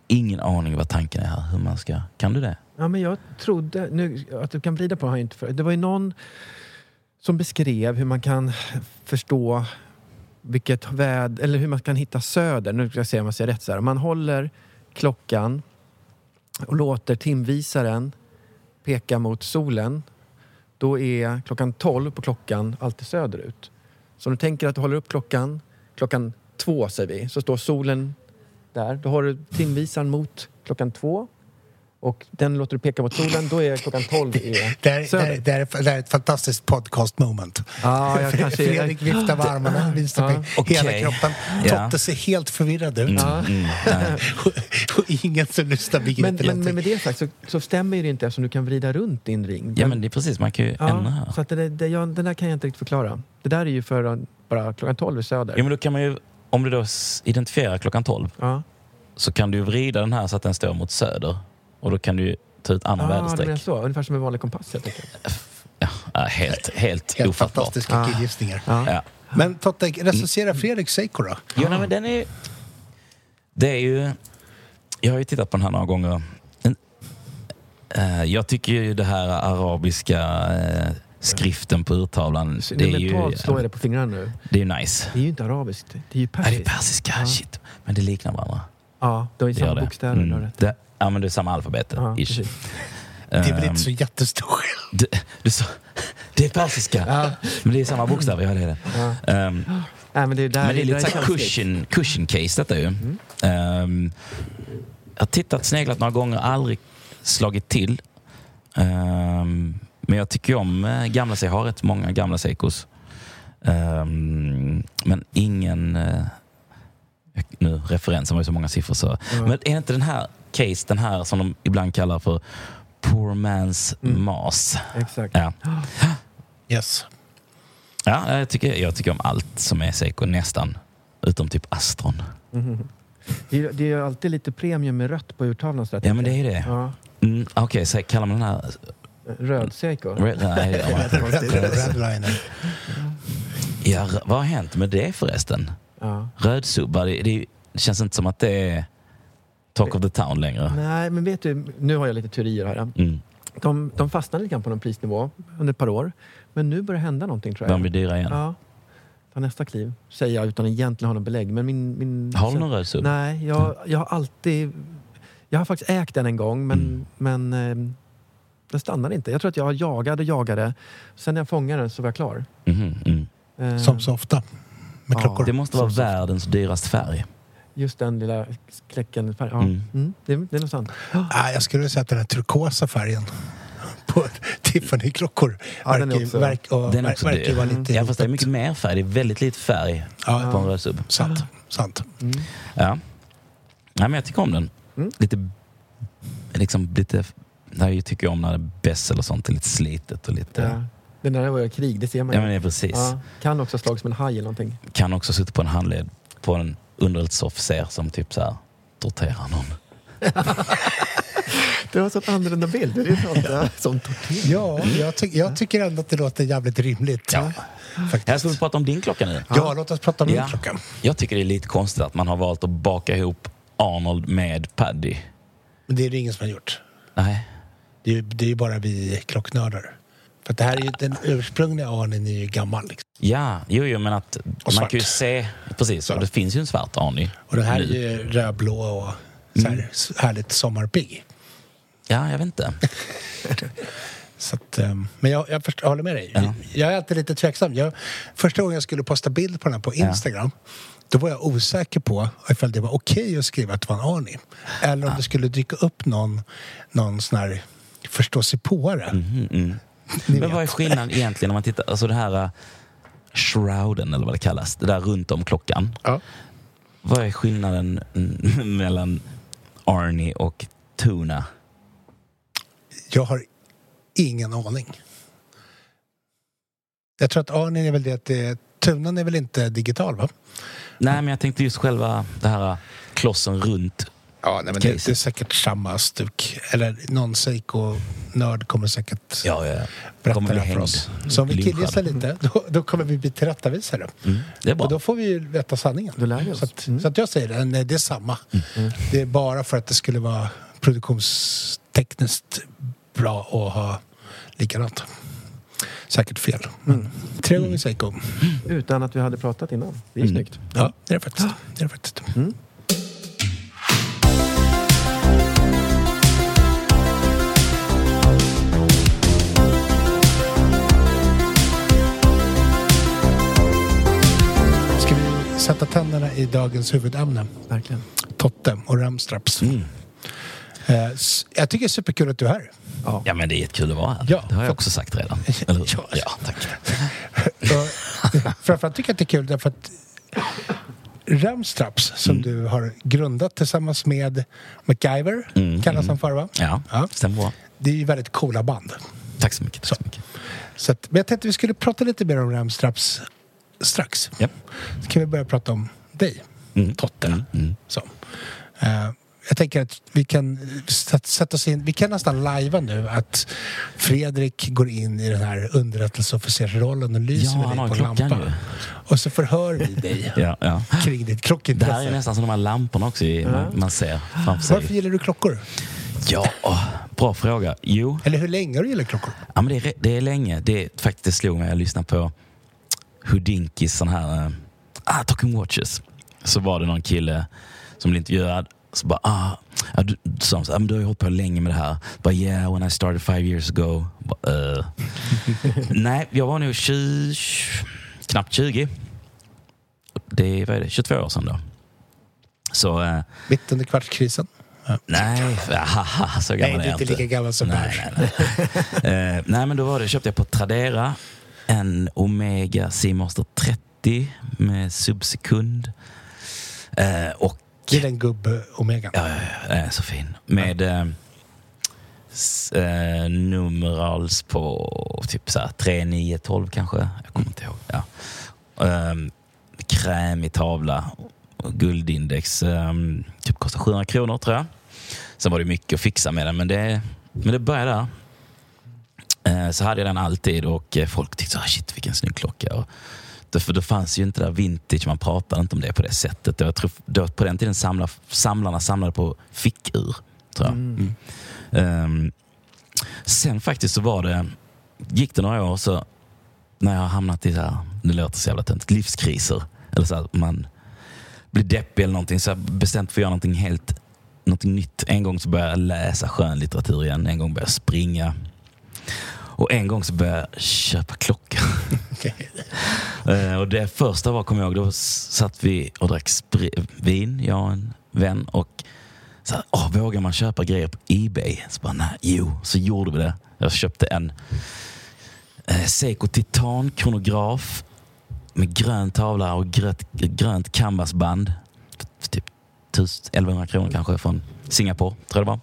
Ingen aning vad tanken är här. Hur man ska... Kan du det? Ja, men jag trodde... Nu, att du kan vrida på har jag inte för. Det var ju någon som beskrev hur man kan förstå vilket väd, eller hur man kan hitta söder. Nu ska jag se om jag säger rätt. Så här. Man håller klockan och låter timvisaren peka mot solen. Då är klockan 12 på klockan alltid söderut. Så om du tänker att du håller upp klockan, klockan två säger vi, så står solen där. Då har du timvisaren mot klockan två och den låter du peka mot solen, då är klockan 12 är Det det, söder. det, är- det är ett fantastiskt podcast moment. Ja, jag kanske är... Fredrik viftar med armarna, visar med Okej. hela kroppen. Ja. Totte ser helt förvirrad ut. Mm, mm, och ingen som lyssnar begriper Men, men, men med det sagt så, så stämmer det inte eftersom du kan vrida runt din ring. Ja, men det är precis. Man kan ju ändra ja, här. så att det, det, jag, den där kan jag inte riktigt förklara. Det där är ju för bara klockan 12 är söder. Ja, men då kan man ju, om du då identifierar klockan 12 Ja. så kan du ju vrida den här så att den står mot söder. Och då kan du ta ut andra Ah, väderstreck. så? Ungefär som en vanlig kompass helt enkelt. Ja, helt, helt, Helt ofattbart. fantastiska Ah. killgissningar. Ja. Ja. Men Totte, recensera Fredrik Seiko då. Jo, nej, men den är Det är ju... Jag har ju tittat på den här några gånger. Eh, jag tycker ju det här arabiska eh, skriften på urtavlan, Så det är ju, mentalt slår jag det på fingrarna nu. det är ju nice. Det är ju inte arabiskt, det är ju Ja, det är persiskt. persiska, Ja. shit. Men det liknar varandra. Ja, är Det gör samma det. bokstäver. har Mm. rätt. det, ja, men det är samma alfabet. Ja, ish. precis. Det är väl Ehm, inte så jättestor skillnad. det, du sa, det är persiska, Ja. men det är samma bokstäver. Ja, det är det. Ja. Ehm, Nej, men det är, där, Men det är lite där så här känsligt. cushion, cushion case detta ju. Mm. Ehm, jag har tittat, sneglat några gånger, aldrig slagit till. Ehm, men jag tycker om eh, gamla Seiko, har rätt många gamla Seikos. Ehm, men ingen... nu referensen var ju så många siffror så. Ja. Men är inte den här case, den här som de ibland kallar för poor man's Mm. mas? Exakt. Ja. Yes. Ja, jag tycker, jag tycker om allt som är Seiko, nästan. Utom typ Astron. Mhm. Det, är, det är ju alltid lite premium med rött på urtavlan. Ja, men det är det. Ja. Mm, Okej, så kallar man den här... Röd Seiko. Red, nej, det var- Red, redliner. ja, vad har hänt med det förresten? Ja. Rödsubbar, det, det, det känns inte som att det är talk of the town längre. Nej, men vet du, nu har jag lite teorier här. Mm. De, de fastnade lite grann på någon prisnivå under ett par år. Men nu börjar det hända någonting tror jag. De blir dyra igen. Ja. Ta nästa kliv, säger jag utan egentligen ha någon belägg. Men min, min, Har du någon rödsub? Nej, jag, jag har alltid... Jag har faktiskt ägt den en gång, men, Mm. men eh, den stannade inte. Jag tror att jag jagade och jagade. Sen när jag fångade den så var jag klar. Mhm, mm. Eh, Som så ofta med Ja. klockor. Det måste vara Så- så- världens dyraste färg. Just den lilla kläcken. Ja. Mm. Mm. det, det är nog sant. Ah, jag skulle säga att den här turkosa färgen på Tiffany-klockor Ja, verkar, också- verk, och, Den är ver- också verkar dyr. vara lite... Ja, fast det är mycket mer färg. Det är väldigt lite färg Ja, på en rödsub. sant. sant. Mm. Ja. Nej, men jag tycker om den. Mm. Lite... Liksom lite... Jag tycker om när det är bäst eller sånt. Det är lite slitet och lite... Ja. Den där var ju krig, det ser man Ja, ju. men det är precis. Ja, kan också slagit som en haj eller någonting. Kan också sitta på en handled på en underrättelseofficer som typ så här torterar någon. Det var så annorlunda bild. Det är sånt, ja. Ja, jag, ty jag tycker ändå att det låter jävligt rimligt. Ja. Faktiskt. Här ska vi prata om din klocka nu. Ja, låt oss prata om min Ja. klocka. Jag tycker det är lite konstigt att man har valt att baka ihop Arnold med Paddy. Men det är det ingen som har gjort. Nej. Det är ju det är ju bara vi klocknördar. För det här är ju, den ursprungliga Arnin är ju gammal. Liksom. Ja, jo, jo men att man svart. kan ju se... Precis, och Så. det finns ju en svart Arnie. Och den här är nu. ju rödblå och så här, s- härligt sommarpigg. Ja, jag vet inte. Så att, ehm, men jag, jag, först, jag håller med dig. Ja. Jag är alltid lite tveksam. Jag, första gången jag skulle posta bild på den här på Instagram då var jag osäker på ifall det var okej att skriva att det var en Arnie. Eller om det skulle dyka upp någon, någon sån här förståsigpåare. Mm, mm. Men vad är skillnaden egentligen om man tittar, alltså det här uh, shrouden eller vad det kallas, det där runt om klockan. Ja. Vad är skillnaden mellan Arnie och Tuna? Jag har ingen aning. Jag tror att Arnie är väl det att det, tunan är väl inte digital va? Nej, men jag tänkte just själva det här uh, klossen runt. Ja, nej, men det, det är säkert samma stuk. Eller någon Seiko-nörd kommer säkert Ja, ja, berätta Kommer det här för oss. Så om vi killgissar lite, då, då kommer vi bli tillrättavisade. Mm, det är bra. Och då får vi ju veta sanningen. Då lär vi oss. Så, att, Mm. så att jag säger det, nej, det är samma. Det är bara för att det skulle vara produktionstekniskt bra att ha likadant. Säkert fel. Men tre gånger Seiko. Utan att vi hade pratat innan. Det är Mm. snyggt. Ja, det är det faktiskt. Det är det faktiskt. Ska vi sätta tänderna i dagens huvudämne? Verkligen. Totte och ramstraps. Mm. Eh, Jag tycker det är superkul att du är här. Ja. Ja, men det är jättekul att vara här. Ja, det har jag för- också sagt redan. Eller hur? Ja. Ja, tack. Och Framförallt tycker jag att det är kul därför att Ramstraps som Mm. du har grundat tillsammans med MacGyver, Mm, kallas mm. han för va? Ja, Ja. stämmer bra. Det är ju väldigt coola band. Tack så mycket. Tack så mycket. Så att, men jag tänkte vi skulle prata lite mer om Ramstraps strax. Ja. Så kan vi börja prata om dig, Mm. Totte. Mm, mm. Så. Eh, jag tänker att vi kan sätt- sätta oss in, vi kan nästan lajva nu att Fredrik går in i den här underrättelseofficersrollen och lyser Ja, med dig på ju en klockan lampa. ju. Och så förhör vi dig Ja, ja. kring ditt Det klockintresse. här är nästan som de här lamporna också i, man, man ser framför sig. Varför gillar du klockor? Ja, bra fråga. Jo, Eller hur länge har du gillat klockor? ja, men det, är, det är länge. Det är, faktiskt det slog mig. Jag lyssnade på Houdinkis sån här... Uh, ah, Talking Watches. Så var det någon kille som blev intervjuad. Så bara, ah, ja, du, så, så, du har ju hållit på länge med det här. Bara, yeah, when I started five years ago. Bara, eh. Nej, jag var nog 20, knappt 20. Det är, vad är det, 22 år sedan då. Så... eh, Mitt under kvartskrisen? Nej, haha, så Nej, gammal du är är jag inte lika gammal som nej, nej, nej. Eh, nej, men då var det, köpte jag på Tradera en Omega Seamaster 30 med subsekund. Eh, och Det är den gubb-omegan. Ja, ja, ja, så fin. Med eh, s- eh, numerals på typ så här 3, 9, 12 kanske. Jag kommer inte ihåg. Ja. Um, krämig tavla guldindex. Um, typ kostar 700 kronor tror jag. Sen var det mycket att fixa med den, men det, men det började där. Eh, så hade jag den alltid och eh, folk tyckte shit vilken snygg klocka. Och, då, för då fanns ju inte det där vintage, man pratade inte om det på det sättet. Jag tror, då, på den tiden samlar, samlarna samlade på fickur, tror jag. Mm. Ehm, sen faktiskt så var det, gick det några år så när jag har hamnat i så här, det låter så jävla tönt, livskriser. Eller så här, man blir deppig eller någonting. Så jag bestämt för att göra någonting helt någonting nytt. En gång så började jag läsa skönlitteratur igen. En gång började jag springa. Och en gång så började jag köpa klockor. Eh, och det första var, kommer jag ihåg, då satt vi och drack vin, jag och en vän. Och så här, åh, vågar man köpa grejer på Ebay? Så bara, nej, jo, så gjorde vi det. Jag köpte en eh, Seiko Titan kronograf med grön tavla och grönt, grönt canvasband. För typ 1100 kronor kanske från Singapore, tror jag det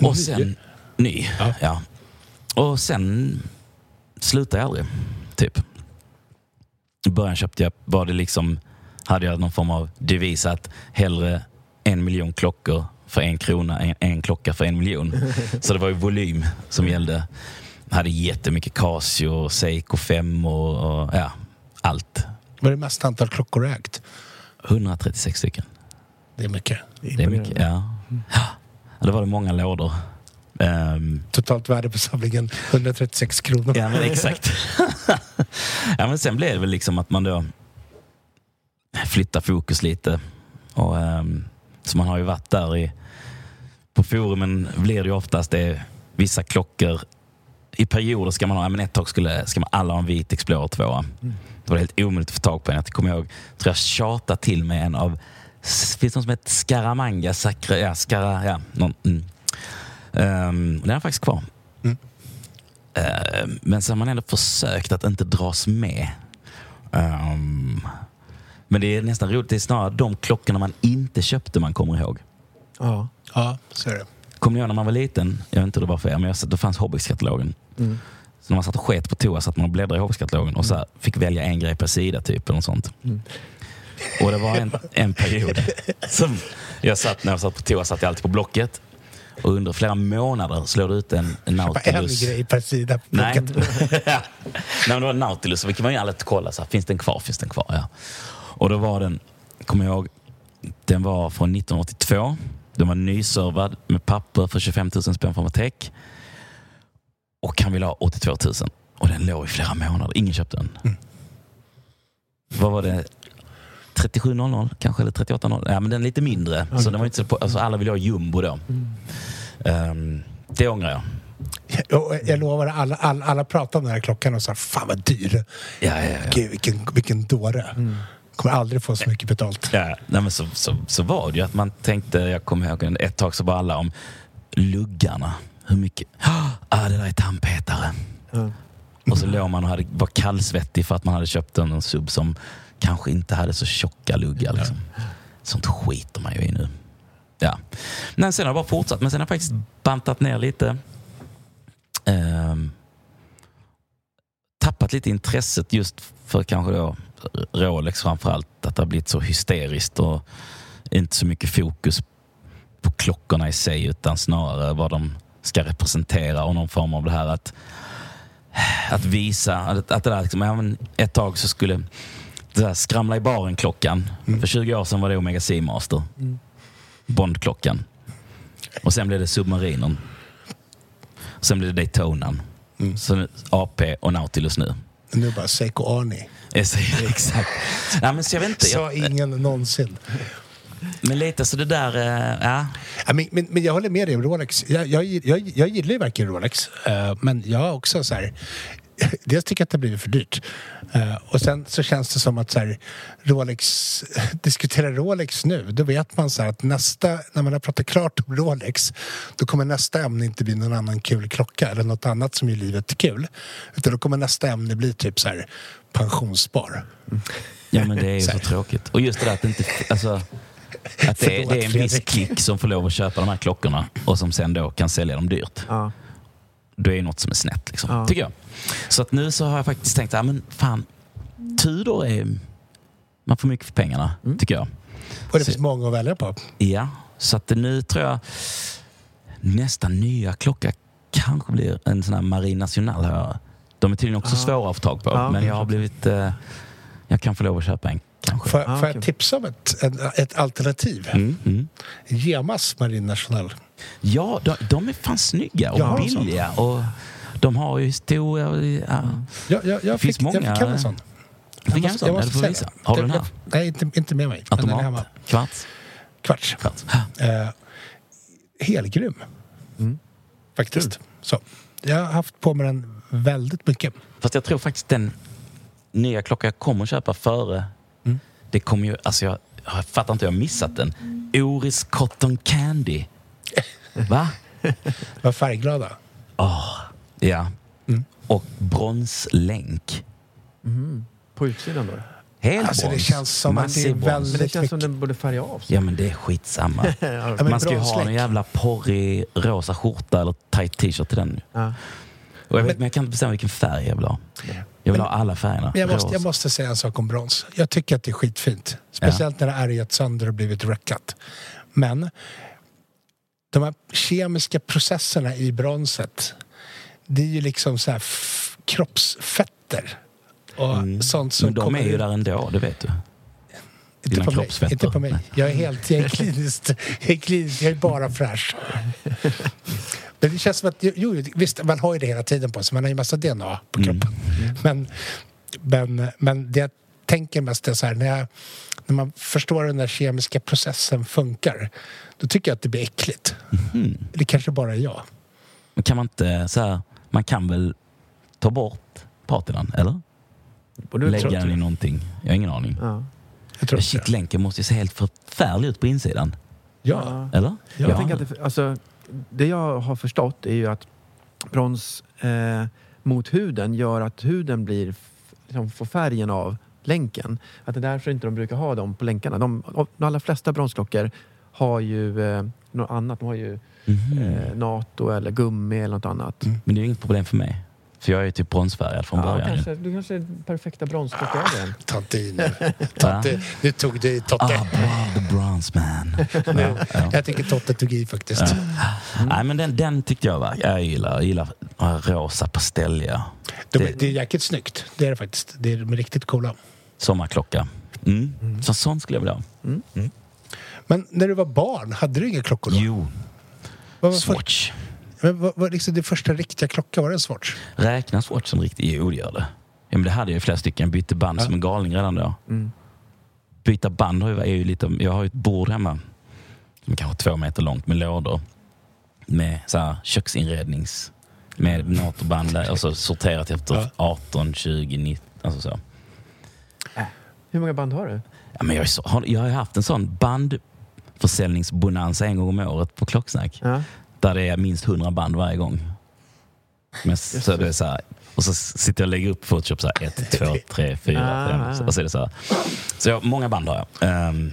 var. Och sen, ny, Ja. ja. Och sen slutade jag aldrig, typ. I början köpte jag, var det liksom, hade jag någon form av devis att hellre en miljon klockor för en krona än en klocka för en miljon. Så det var ju volym som gällde. Jag hade jättemycket Casio, Seiko 5 och, och ja, allt. Vad är det mest antal klockor du ägt? 136 stycken. Det är mycket. Det är mycket, ja. ja. Det var det många lådor. Ehm, Totalt värde på samlingen 136 kronor. Ja, men exakt. ja, men sen blev det väl liksom att man då flyttar fokus lite. Och, ehm, så man har ju varit där i... På forumen blir det ju oftast det vissa klockor. I perioder ska man ha, ja, men ett tag skulle, ska man alla ha en vit Explorer 2. Det var helt omöjligt att få tag på en. Jag kommer ihåg, tror jag tjatade till mig en av, finns det någon som heter Scaramanga? Sacra, ja, Scara, ja, någon, mm. Ehm, den är faktiskt kvar. Eh, Men så har man ändå försökt att inte dras med. Ehm, men det är nästan roligt. Det är snarare de klockorna man inte köpte man kommer ihåg. Ja. Ja, så är det. Kommer ni ihåg när man var liten? Jag vet inte hur det var för er, men jag, satt- då fanns Hobbyx-katalogen. Så när man satt och sket på toa satt man och bläddrade i Hobbyx-katalogen och så här, fick välja en grej per sida typ. Eller något sånt. Och det var en, en period som jag satt, när jag satt på toa satt jag alltid på Blocket. Och under flera månader slog det ut en, en Bara en Nautilus. grej per sida. Nej. Nej, men det var Nautilus, vi kan ju alltid kolla. Så här, finns den kvar? Finns den kvar? Ja. Och då var den, kommer jag ihåg, den var från 1982. Den var nyservad med papper för 25 000 spänn från Matek. Och han ville ha 82 000. Och den låg i flera månader. Ingen köpte den. Vad var det? 3700 kanske, eller 3800? Ja, men den är lite mindre. Så den var inte så på, alltså alla ville ha jumbo då. Ehm, det ångrar jag. Och jag lovar, alla, alla, alla pratar om den här klockan och sa fan vad dyr. Ja, ja, ja. Gud, vilken, vilken dåre. Kommer aldrig få så mycket betalt. Ja, nej men så, så, så var det ju att man tänkte, jag kommer ihåg ett tag så var alla om luggarna. Hur mycket? Ah, det där är tandpetare. Och så låg man och hade, var kallsvettig för att man hade köpt en sub som kanske inte hade så tjocka luggar. Liksom. Sånt skiter man ju i nu. Ja. Men sen har det bara fortsatt. Men sen har jag faktiskt bantat ner lite. Ehm, tappat lite intresset just för kanske då Rolex framförallt. Att det har blivit så hysteriskt och inte så mycket fokus på klockorna i sig utan snarare vad de ska representera och någon form av det här att, att visa att, att det där liksom, ja, men ett tag så skulle där skramla i baren-klockan. För 20 år sedan var det Omega Seamaster. Bondklockan. Och sen blev det Submarinen. Sen blev det Daytonan. Så nu, AP och Nautilus nu. Nu bara Seiko Arni. Exakt. Ja, men så jag vet inte. Sa ingen någonsin. men lite så det där, eh, ja. Ja, men, men, men jag håller med dig om Rolex. Jag, jag, jag, jag gillar ju verkligen Rolex. eh, men jag har också så här... Dels tycker jag att det har blivit för dyrt. Eh, och sen så känns det som att så här, Rolex... Diskutera Rolex nu, då vet man så här att nästa... När man har pratat klart om Rolex, då kommer nästa ämne inte bli någon annan kul klocka eller något annat som gör livet kul. Utan då kommer nästa ämne bli typ så här pensionsspar. Ja men det är ju så tråkigt. Och just det där att det inte... Alltså, att det, är- det är en viss klick som får lov att köpa de här klockorna och som sen då kan sälja dem dyrt. Ja. Då är det något som är snett liksom, Ja. tycker jag. Så att nu så har jag faktiskt tänkt, ja men fan, Tudor är... Man får mycket för pengarna, Mm. tycker jag. Och det Så- finns många att välja på. Ja, så att nu tror jag nästa nya klocka kanske blir en sån här Marine National. Här. De är tydligen också svåra att få tag på, Ja, men jag har blivit... Eh, jag kan få lov att köpa en kanske. Får, Ah, får jag okej. tipsa om ett, ett, ett alternativ? Mm, mm. Gemas Marine National. Ja, de, de är fan snygga och Jag sån. billiga. Och de har ju historia. Och, ja. Jag, jag, jag, fick, många- jag fick en sån. Fick Jag en sån? Ja, du får säga visa. det. Har du den Jag- här? Nej, inte, inte med mig. Automat? Kvarts? Kvarts. Kvarts. Eh, helgrym. Mm. Faktiskt. Så. Jag har haft på mig den väldigt mycket. Fast jag tror faktiskt den nya klocka jag kommer köpa före. Det kommer ju, alltså jag, jag fattar inte jag har missat den. Oris Cotton Candy. Va? Var färgglada. Ja. Mm. Och bronslänk. På utsidan då? Helt Alltså, det brons. känns som att det är Massiv väldigt- Men det känns som den borde färga av sig. Ja men det är skitsamma. Ja, men Man ska ju ha en jävla porrig rosa skjorta eller tight t-shirt till den. Ja. Och jag vet, men jag kan inte bestämma vilken färg jag vill ha. Jag vill ha alla färgerna. Men jag måste, jag måste säga en sak om brons. Jag tycker att det är skitfint. Speciellt när det är gett sönder och blivit wreckat. Men de här kemiska processerna i bronset det är ju liksom så här kroppsfetter. Och sånt som Mm. Men de kommer är ju ut- där ändå, det vet du. Inte på, mig. inte på mig. Jag är helt jag är kliniskt, jag är, kliniskt, jag är bara fräsch. Men det känns som att, jo, visst, man har ju det hela tiden på sig. Man har ju massa DNA på kroppen. Men, men, men det jag tänker mest är så här, när, jag, när man förstår hur den där kemiska processen funkar, då tycker jag att det blir äckligt. Det kanske bara är jag. Men kan man inte så här, man kan väl ta bort patinan, eller? Lägga den i någonting. Jag har ingen aning. Ja. Jag tror Shit, länken måste ju se helt förfärlig ut på insidan. Ja. Eller? Ja. Jag tänker att det, alltså, det jag har förstått är ju att brons eh, mot huden gör att huden blir, liksom, får färgen av länken. Att det är därför inte de brukar ha dem på länkarna. De, de allra flesta bronsklockor har ju eh, något annat. De har ju Mhm. eh, NATO eller gummi eller något annat. Men det är inget problem för mig. För jag är ju typ bronsfärgad från Ja, början. kanske, du kanske är den perfekta. Ta inte i nu. Nu tog du i Totte. Ah, bra, the bronze man. Ja. Ja. Jag tycker Totte tog i faktiskt. Nej, men den, den tyckte jag var... Jag gillar, jag gillar rosa pastelliga. De, Det- det är jäkligt snyggt. Det är det faktiskt. Det är, de är riktigt coola. Sommarklocka. Mm. Så sån skulle jag vilja ha. Men när du var barn, hade du inga klockor då? Jo, var för, Swatch. Men vad, vad, liksom din första riktiga klocka? Var det en Swatch? Räknas Swatch som riktig? Jo, det gör det. Ja, men det hade jag ju flera stycken. Jag bytte band som en galning redan då. Mm. Byta band har ju, är ju lite... Jag har ju ett bord hemma som är kanske två meter långt med lådor. Med så här köksinrednings... Med NATO-band där och så sorterat efter Ja. 18, 20, 19. Alltså så. Hur många band har du? Ja, men jag, så, har, jag har haft en sån bandförsäljningsbonanza en gång om året på Klocksnack. Ja. Där det är minst 100 band varje gång. Men, så det är så här, och så sitter jag och lägger upp Photoshop så här 1, 2, 3, 4, Ah, 5. ah. Och så är det så här. Så jag, många band har jag. Ehm,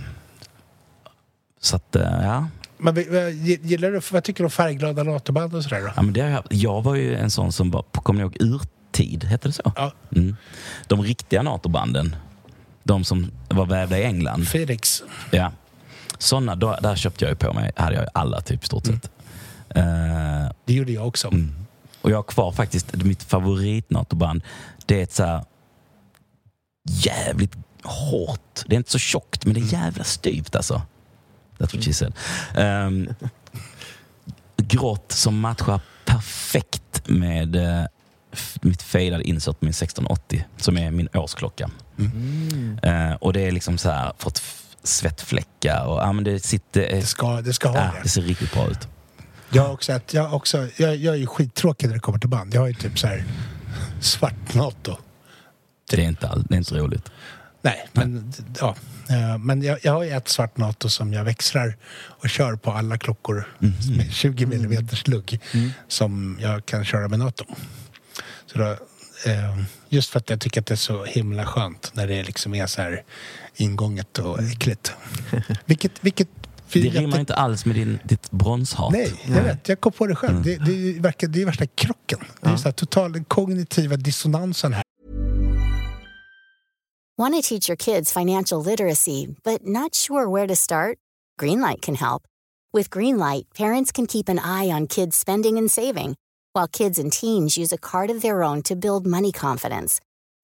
så att, eh, ja. Men, gillar du, vad tycker du om färgglada NATO-band och sådär då? ja men det har jag, jag var ju en sån som var, kommer ni ihåg Urtid? Hette det så? Ja. Mm. De riktiga NATO-banden. De som var vävda i England. Felix. Ja. Såna, då, där köpte jag ju på mig, hade jag ju alla typ stort sett. Eh, Det gjorde jag också. Mm. Och jag har kvar faktiskt mitt favorit NATO-band. Det är ett så här jävligt hårt. Det är inte så tjockt, men det är jävla styvt alltså. That's what she said. Ehm, grått som matchar perfekt med f- mitt fejdade insert på min 1680 som är min årsklocka. Eh, och det är liksom så här fått svettfläckar och ja, men det sitter... Det ska, det ska ha ja, det. det ser riktigt bra ut. Jag, har också, jag, också, jag, jag är ju skittråkig när det kommer till band. Jag har ju typ så här svart NATO. Det är inte, all, det är inte roligt. Nej, men, ja. Eh, men jag, jag har ju ett svart NATO som jag växlar och kör på alla klockor med 20 mm lugg som jag kan köra med NATO. Så då, eh, just för att jag tycker att det är så himla skönt när det liksom är så här ingånget och äckligt. vilket, vilket Det rimmar inte alls med din, ditt bronshat. Nej, jag vet. Jag kom på det själv. Det, det, verkar, det är värsta krocken. Det är så här total den kognitiva dissonansen här. Want to teach your kids financial literacy, but not sure where to start? Greenlight can help. With Greenlight, parents can keep an eye on kids' spending and saving, while kids and teens use a card of their own to build money confidence.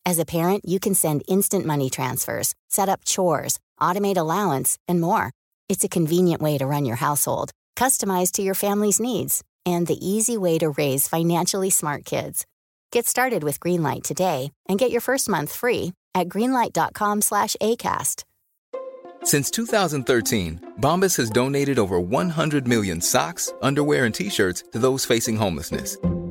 As a parent, you can send instant money transfers, set up chores, automate allowance, and more. It's a convenient way to run your household, customized to your family's needs, and the easy way to raise financially smart kids. Get started with Greenlight today and get your first month free at greenlight.com slash ACAST. Since 2013, Bombas has donated over 100 million socks, underwear, and t shirts to those facing homelessness.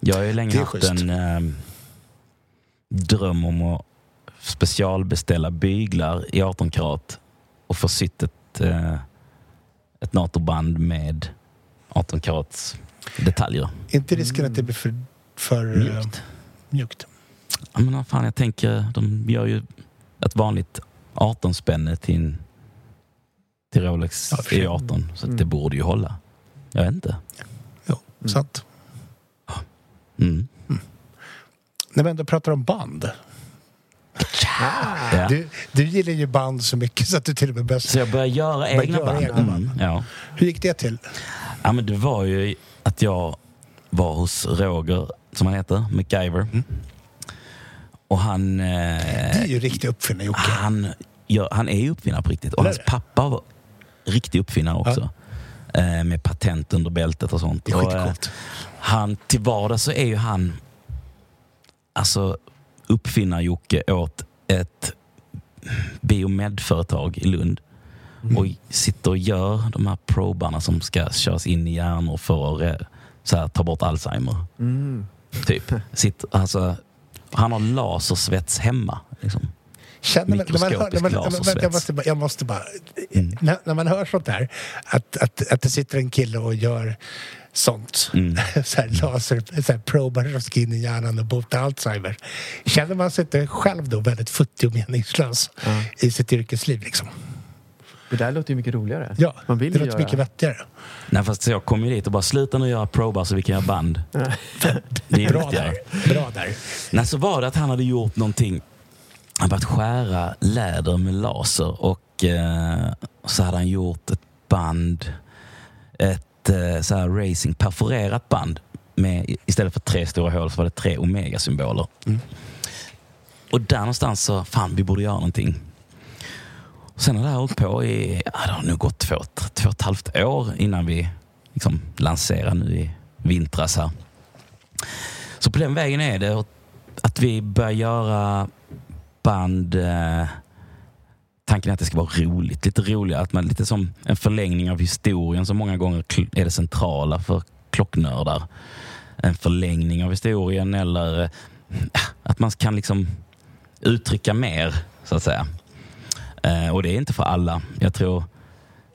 Jag har ju länge är haft schysst. en eh, dröm om att specialbeställa byglar i 18 karat och få sytt ett, eh, ett NATO-band med 18 karats detaljer. inte risken att det blir för, för Mjukt. mjukt. mjukt. Ja, men vad fan, jag tänker, de gör ju ett vanligt 18-spänne till, en- till Rolex Ja, för sig. E18. Så att det borde ju hålla. Jag vet inte. Jo, sant. Mm. När vi ändå pratar om band. Ja. Du, du gillar ju band så mycket så att du till och med börjar... Så jag började göra Började egna göra band. egna band. Mm, ja. Hur gick det till? ja, men det var ju att jag var hos Roger, som han heter, MacGyver. Och han... Eh, Det är ju riktig uppfinning Jocke. han, gör, han är ju uppfinnare på riktigt. Och Är hans pappa var riktig uppfinnare också. Eh, med patent under bältet och sånt. Det är och, eh, skitcoolt. han, till vardags så är ju han alltså uppfinnar-Jocke åt ett biomedföretag i Lund. Mm. Och sitter och gör de här probarna som ska köras in i hjärnor för att eh, så här, ta bort Alzheimer. Mm. Typ. Sitter, alltså, han har lasersvets hemma. Liksom. Känner man, när man hör, när man, Mikroskopisk när man, jag måste bara, jag måste bara Mm. när, när man hör sånt där, att, att, att det sitter en kille och gör sånt, Mm. så här laser, så här probar ska in i hjärnan och bota Alzheimer. Känner man sig inte själv då väldigt futtig och meningslös i sitt yrkesliv liksom? Det där låter ju mycket roligare. Ja, Man vill det låter göra. mycket vettigare. Nej, fast jag kom ju dit och bara sluta nu göra probar så vi kan göra band. Det är Bra viktigare. där. Bra där. Nej, så var det att han hade gjort någonting. Han börjat skära läder med laser och eh, så hade han gjort ett band, ett eh, så här racing, perforerat band. Med, istället för tre stora hål så var det tre omega-symboler. Och där någonstans så, fan vi borde göra någonting. Och sen har det här hållit på i, ja, det har nog gått två, två och ett halvt år innan vi liksom lanserar nu i vintras här. Så på den vägen är det. Att vi börjar göra band... Eh, tanken är att det ska vara roligt. Lite roligare. Att man, lite som en förlängning av historien som många gånger är det centrala för klocknördar. En förlängning av historien eller eh, att man kan liksom uttrycka mer, så att säga. Eh, och det är inte för alla. Jag tror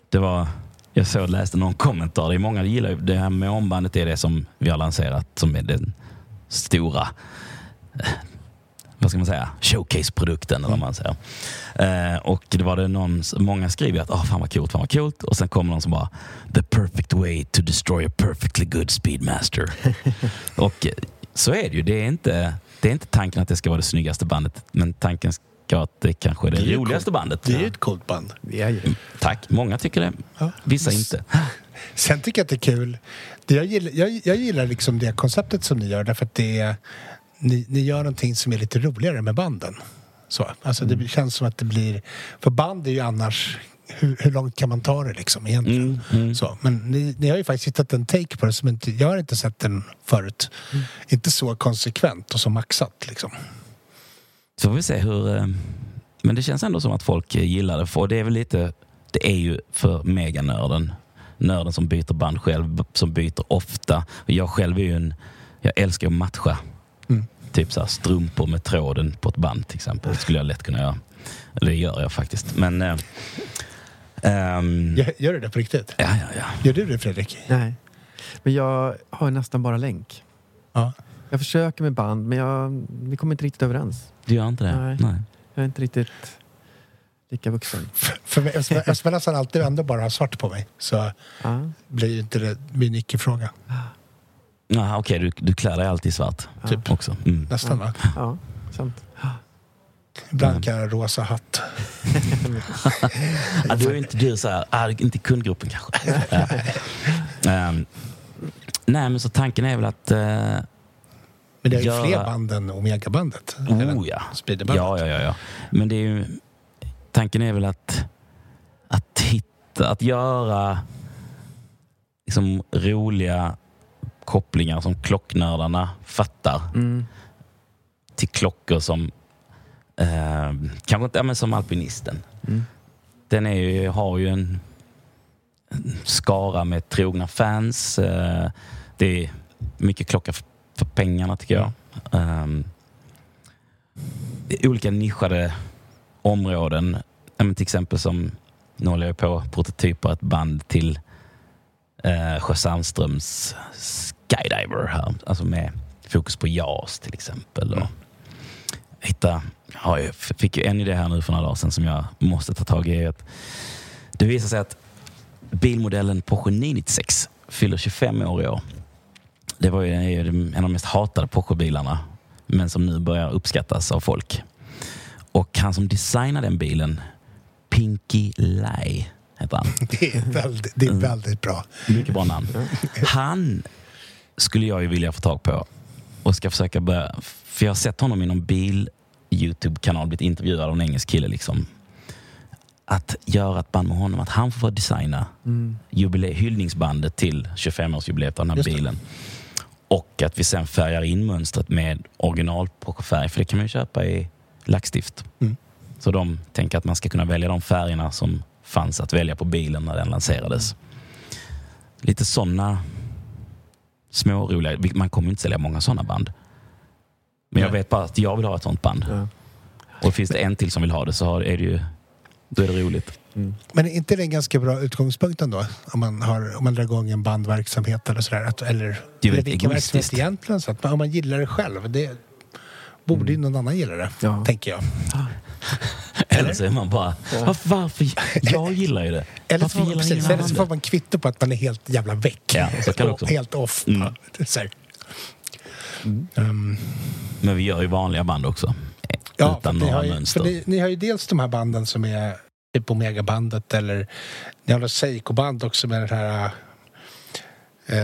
det var... Jag såg läste någon kommentar. Det är många som gillar det här med ombandet är det som vi har lanserat som är den stora eh, vad ska man säga, showcase-produkten eller vad man säger. Eh, och det var det någon, många skriver att oh, fan vad coolt, fan vad coolt. Och sen kommer någon som bara the perfect way to destroy a perfectly good speedmaster. och så är det ju. Det är, inte, det är inte tanken att det ska vara det snyggaste bandet, men tanken ska vara att det kanske är det, Det roligaste bandet. Det är ju ett coolt band. Det är ju. Tack, många tycker det. Ja. Vissa inte. Sen tycker jag att det är kul. Det jag, gillar, jag, jag gillar liksom det konceptet som ni gör därför att det är, ni, ni gör någonting som är lite roligare med banden. Så, alltså Mm. Det känns som att det blir... För band är ju annars... Hur, hur långt kan man ta det liksom egentligen? Mm, mm. Så, men ni, ni har ju faktiskt hittat en take på det som inte... Jag har inte sett den förut. Mm. Inte så konsekvent och så maxat liksom. Så får vi se hur... eh, Men det känns ändå som att folk eh, gillar det. För det är väl lite... Det är ju för meganörden. Nörden som byter band själv, som byter ofta. Jag själv är ju en... Jag älskar att matcha. Typ så här strumpor med tråden på ett band till exempel. Det skulle jag lätt kunna göra. Eller det gör jag faktiskt. Men... eh, ehm, Gör, gör du det på riktigt? ja, ja, ja. Gör du det Fredrik? Nej. Men jag har nästan bara länk. Ja. Jag försöker med band, men jag, vi kommer inte riktigt överens. Du gör inte det? Nej. Nej. Jag är inte riktigt lika vuxen. För mig, eftersom jag- eftersom jag nästan alltid ändå bara har svart på mig så Ja. blir ju inte det min icke-fråga. Okej, du, du klär dig alltid i svart. Typ. Också. Mm. Nästan va? ja, sant. Ibland kan jag rosa hatt. Ja, du är inte du så här, inte kundgruppen kanske. Ja. Ehm, nej, men så tanken är väl att... eh, Men det är ju Göra- fler band än Omega-bandet. Oh ja. Ja, ja, ja, ja. Men det är ju, tanken är väl att, att hitta, att göra liksom roliga kopplingar som klocknördarna fattar Mm. till klockor som eh, kanske inte, ja, men som alpinisten. Mm. Den är ju, har ju en, en skara med trogna fans. Eh, det är mycket klocka för, för pengarna tycker jag. Um, olika nischade områden. Ja, till exempel som, nu håller jag på att prototypa ett band till eh, Sjö Sandströms Skydiver här. Alltså med fokus på JAS till exempel. Och hitta, ja, jag fick ju en idé här nu för några dagar sedan som jag måste ta tag i. Att det visar sig att bilmodellen Porsche 996 fyller 25 år i år. Det var ju en av de mest hatade Porsche-bilarna. Men som nu börjar uppskattas av folk. Och han som designade den bilen, Pinky Lai, heter han. Det är väldigt, det är väldigt bra. Mycket bra namn. Han skulle jag ju vilja få tag på och ska försöka börja... För jag har sett honom i någon bil-Youtube-kanal blivit intervjuad av en engelsk kille. Liksom. Att göra ett band med honom, att han får designa jubile- hyllningsbandet till 25-årsjubileet av den här Just det. bilen. Och att vi sen färgar in mönstret med original färg för det kan man ju köpa i lackstift. Mm. Så de tänker att man ska kunna välja de färgerna som fanns att välja på bilen när den lanserades. Lite sådana små roliga. Man kommer inte sälja många sådana band. Men jag vet bara att jag vill ha ett sånt band. Ja. Och finns det en till som vill ha det så är det ju, då är det roligt. Men är inte det en ganska bra utgångspunkt ändå? Om man, har, om man drar igång en bandverksamhet eller sådär. Att, eller, Det är eller väldigt vilken verksamhet egoistiskt. egentligen. Så att man, om man gillar det själv. Det borde ju någon annan gilla det, Ja. tänker jag. Eller så är man bara, varför, varför? Jag gillar ju det. Eller så, gillar precis, eller så får man kvitto på att man är helt jävla väck. Ja, så kan också. Helt off. Mm. Här. Um, Men vi gör ju vanliga band också. Ja, utan några ju, mönster. ni, ni har ju dels de här banden som är typ Omega-bandet eller ni har något Seiko-band också med den här eh,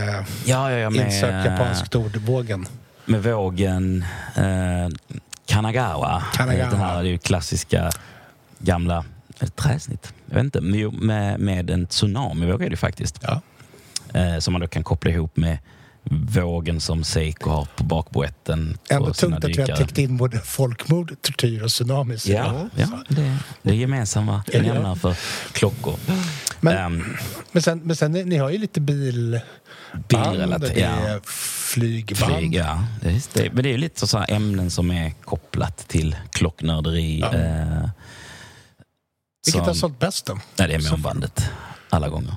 ja, ja, ja, med, insökt japanskt ord, vågen. med vågen eh, Kanagawa. Kanagawa. Den här det klassiska gamla det träsnitt. Jag vet inte. Med, med en tsunamivåg det faktiskt. Ja. Eh, som man då kan koppla ihop med vågen som Seiko har på bakboetten. Ändå tungt att vi har täckt in både folkmord, tortyr och tsunamis. Ja, ja det, det är gemensamma ja. nämnare för klockor. Men, Ehm, men sen, men sen ni, ni har ju lite bil... Bilrelaterat, det är ja. flygband. Flyg, ja. Det det, men det är ju lite så här ämnen som är kopplat till klocknörderi. Ja. Eh, Vilket som- har sålt bäst då? Nej, det är månbandet. Alla gånger.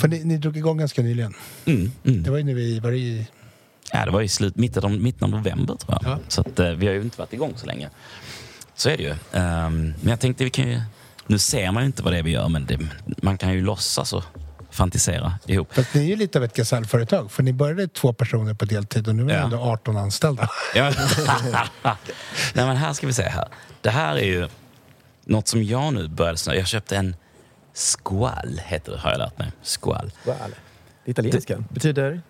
För ni, ni drog igång ganska nyligen. Mm, mm. Det var ju nu i... Var i Ja, det var i slut, mitten, av, mitten av november tror jag. Ja. Så att, eh, vi har ju inte varit igång så länge. Så är det ju. Ehm, men jag tänkte vi kan ju... Nu ser man ju inte vad det är vi gör, men det, man kan ju låtsas och fantisera ihop. för att ni är ju lite av ett gasellföretag. För ni började två personer på deltid och nu är Ja. ni ändå 18 anställda. Ja. Nej, men här ska vi se här. Det här är ju något som jag nu började snöa. Jag köpte en Squall, heter det, har jag lärt mig. Squall. Det italienska betyder...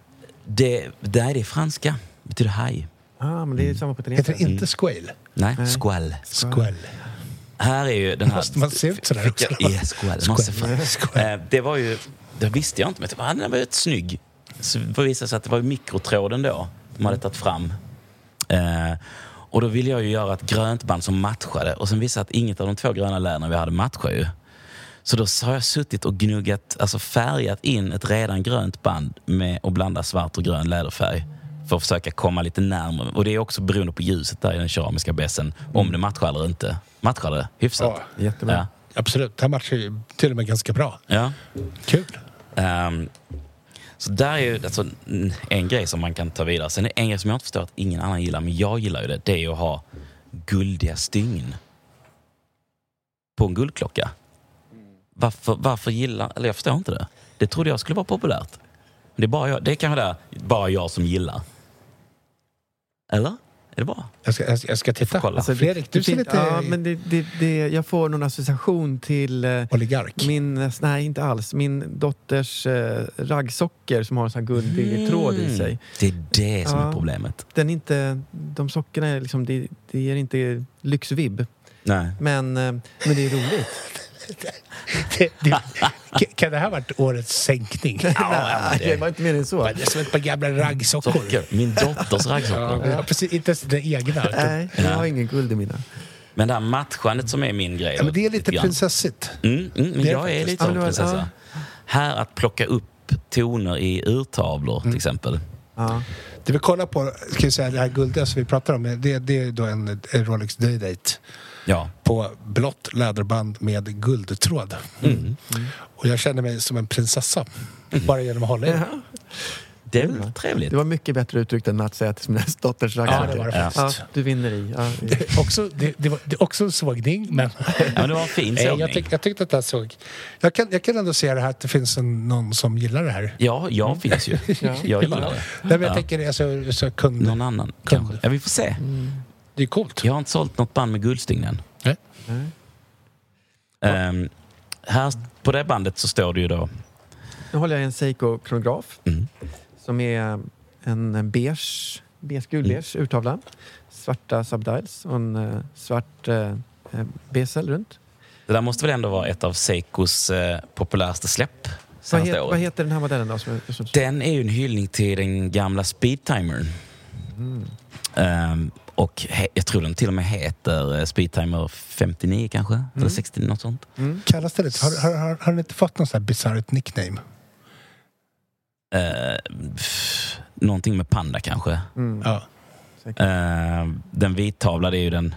Det, det är det franska. betyder haj. Ah, men det är samma på Heter italienska. det inte Squale? Nej, squall. Squall. Här är ju den här... Måste man se ut sådär också? Ja, squall. Squall. Måste fan. Eh, Det var ju... Det visste jag inte, men jag den var rätt snygg. Så det visade sig att det var mikrotråden då de hade tagit fram. Eh, och då ville jag ju göra ett grönt band som matchade och sen visade att inget av de två gröna läderna vi hade matchar ju. Så då har jag suttit och gnuggat, alltså färgat in ett redan grönt band med och blanda svart och grön läderfärg för att försöka komma lite närmare. Och det är också beroende på ljuset där i den keramiska bässen, om det matchar eller inte. Matchar det hyfsat? Ja, Jättebra. Ja. Absolut. Det här matchar ju till och med ganska bra. ja. Kul. Ehm, så där är ju alltså, en grej som man kan ta vidare. Sen är det en grej som jag inte förstår att ingen annan gillar, men jag gillar ju det. Det är ju att ha guldiga stygn på en guldklocka. Varför, varför gillar... Eller jag förstår inte det. Det trodde jag skulle vara populärt. Det är, bara jag, det är kanske det, bara jag som gillar. Eller? Är det bra? Jag ska, jag ska, jag ska titta. kolla. Alltså, Fredrik, du det ser lite Ja, men det, det, det, jag får någon association till eh, oligark. min... Nej, inte alls. Min dotters eh, raggsockor som har en sån här guldig tråd i sig. Det är det som Ja. är problemet. Den är inte, de sockorna är liksom, det, det ger inte lyxvibb. Nej. Men, eh, men det är roligt. Det, det, kan det här ha varit årets sänkning? Nej, det var inte mer än så. Det är som ett par gamla raggsockor. Socker. Min dotters raggsockor. Ja, precis, inte ens den egna. Nej, jag har ingen guld i mina. Men det här matchandet som är min grej. Ja, men det är lite grann. prinsessigt. Mm, mm, men Det är jag är lite Ja, som prinsessa. Här att plocka upp toner i urtavlor Mm. till exempel. Ja. Det vi kollar på, ska jag säga, det här guldiga som vi pratar om, det, det är då en, en Rolex Day-Date Ja. på blått läderband med guldtråd. Mm. Och jag känner mig som en prinsessa, bara genom att hålla i den. Det är väl trevligt. Det var mycket bättre uttryckt än att säga till sin dotters Ja, det var det Ja. Ja, du vinner i. Ja, i- Det, är också, det, det, var, det är också en sågning, men... Ja, men det var en fin sågning. jag, tyck, jag tyckte att det såg... Jag kan, jag kan ändå se det här att det finns en, någon som gillar det här. Ja, jag finns ju. Jag gillar det. Nej, men jag Ja. tänker alltså, så kund... Någon annan Kund. kanske. Ja, vi får se. Det är coolt. Jag har inte sålt något band med guldstygn än. Nej. Nej. Ehm, här på det bandet så står det ju då... Nu håller jag i en Seiko-kronograf Mm. som är en beige, beige gulbeige urtavla. Svarta subdials och en eh, svart eh, eh, bezel runt. Det där måste väl ändå vara ett av Seikos eh, populäraste släpp Vad, senaste het, året. vad heter den här modellen då? Som som, Den är ju en hyllning till den gamla Speedtimern. Mm. Ehm, och he, jag tror den till och med heter eh, Speedtimer 59 kanske? Eller 60, något sånt. mm. Kallas det det? Har, har, har, har den inte fått någon sån här bisarrt nickname? Uh, pff, någonting med panda kanske. Mm. Ja. Ehm, den vittavlade är ju den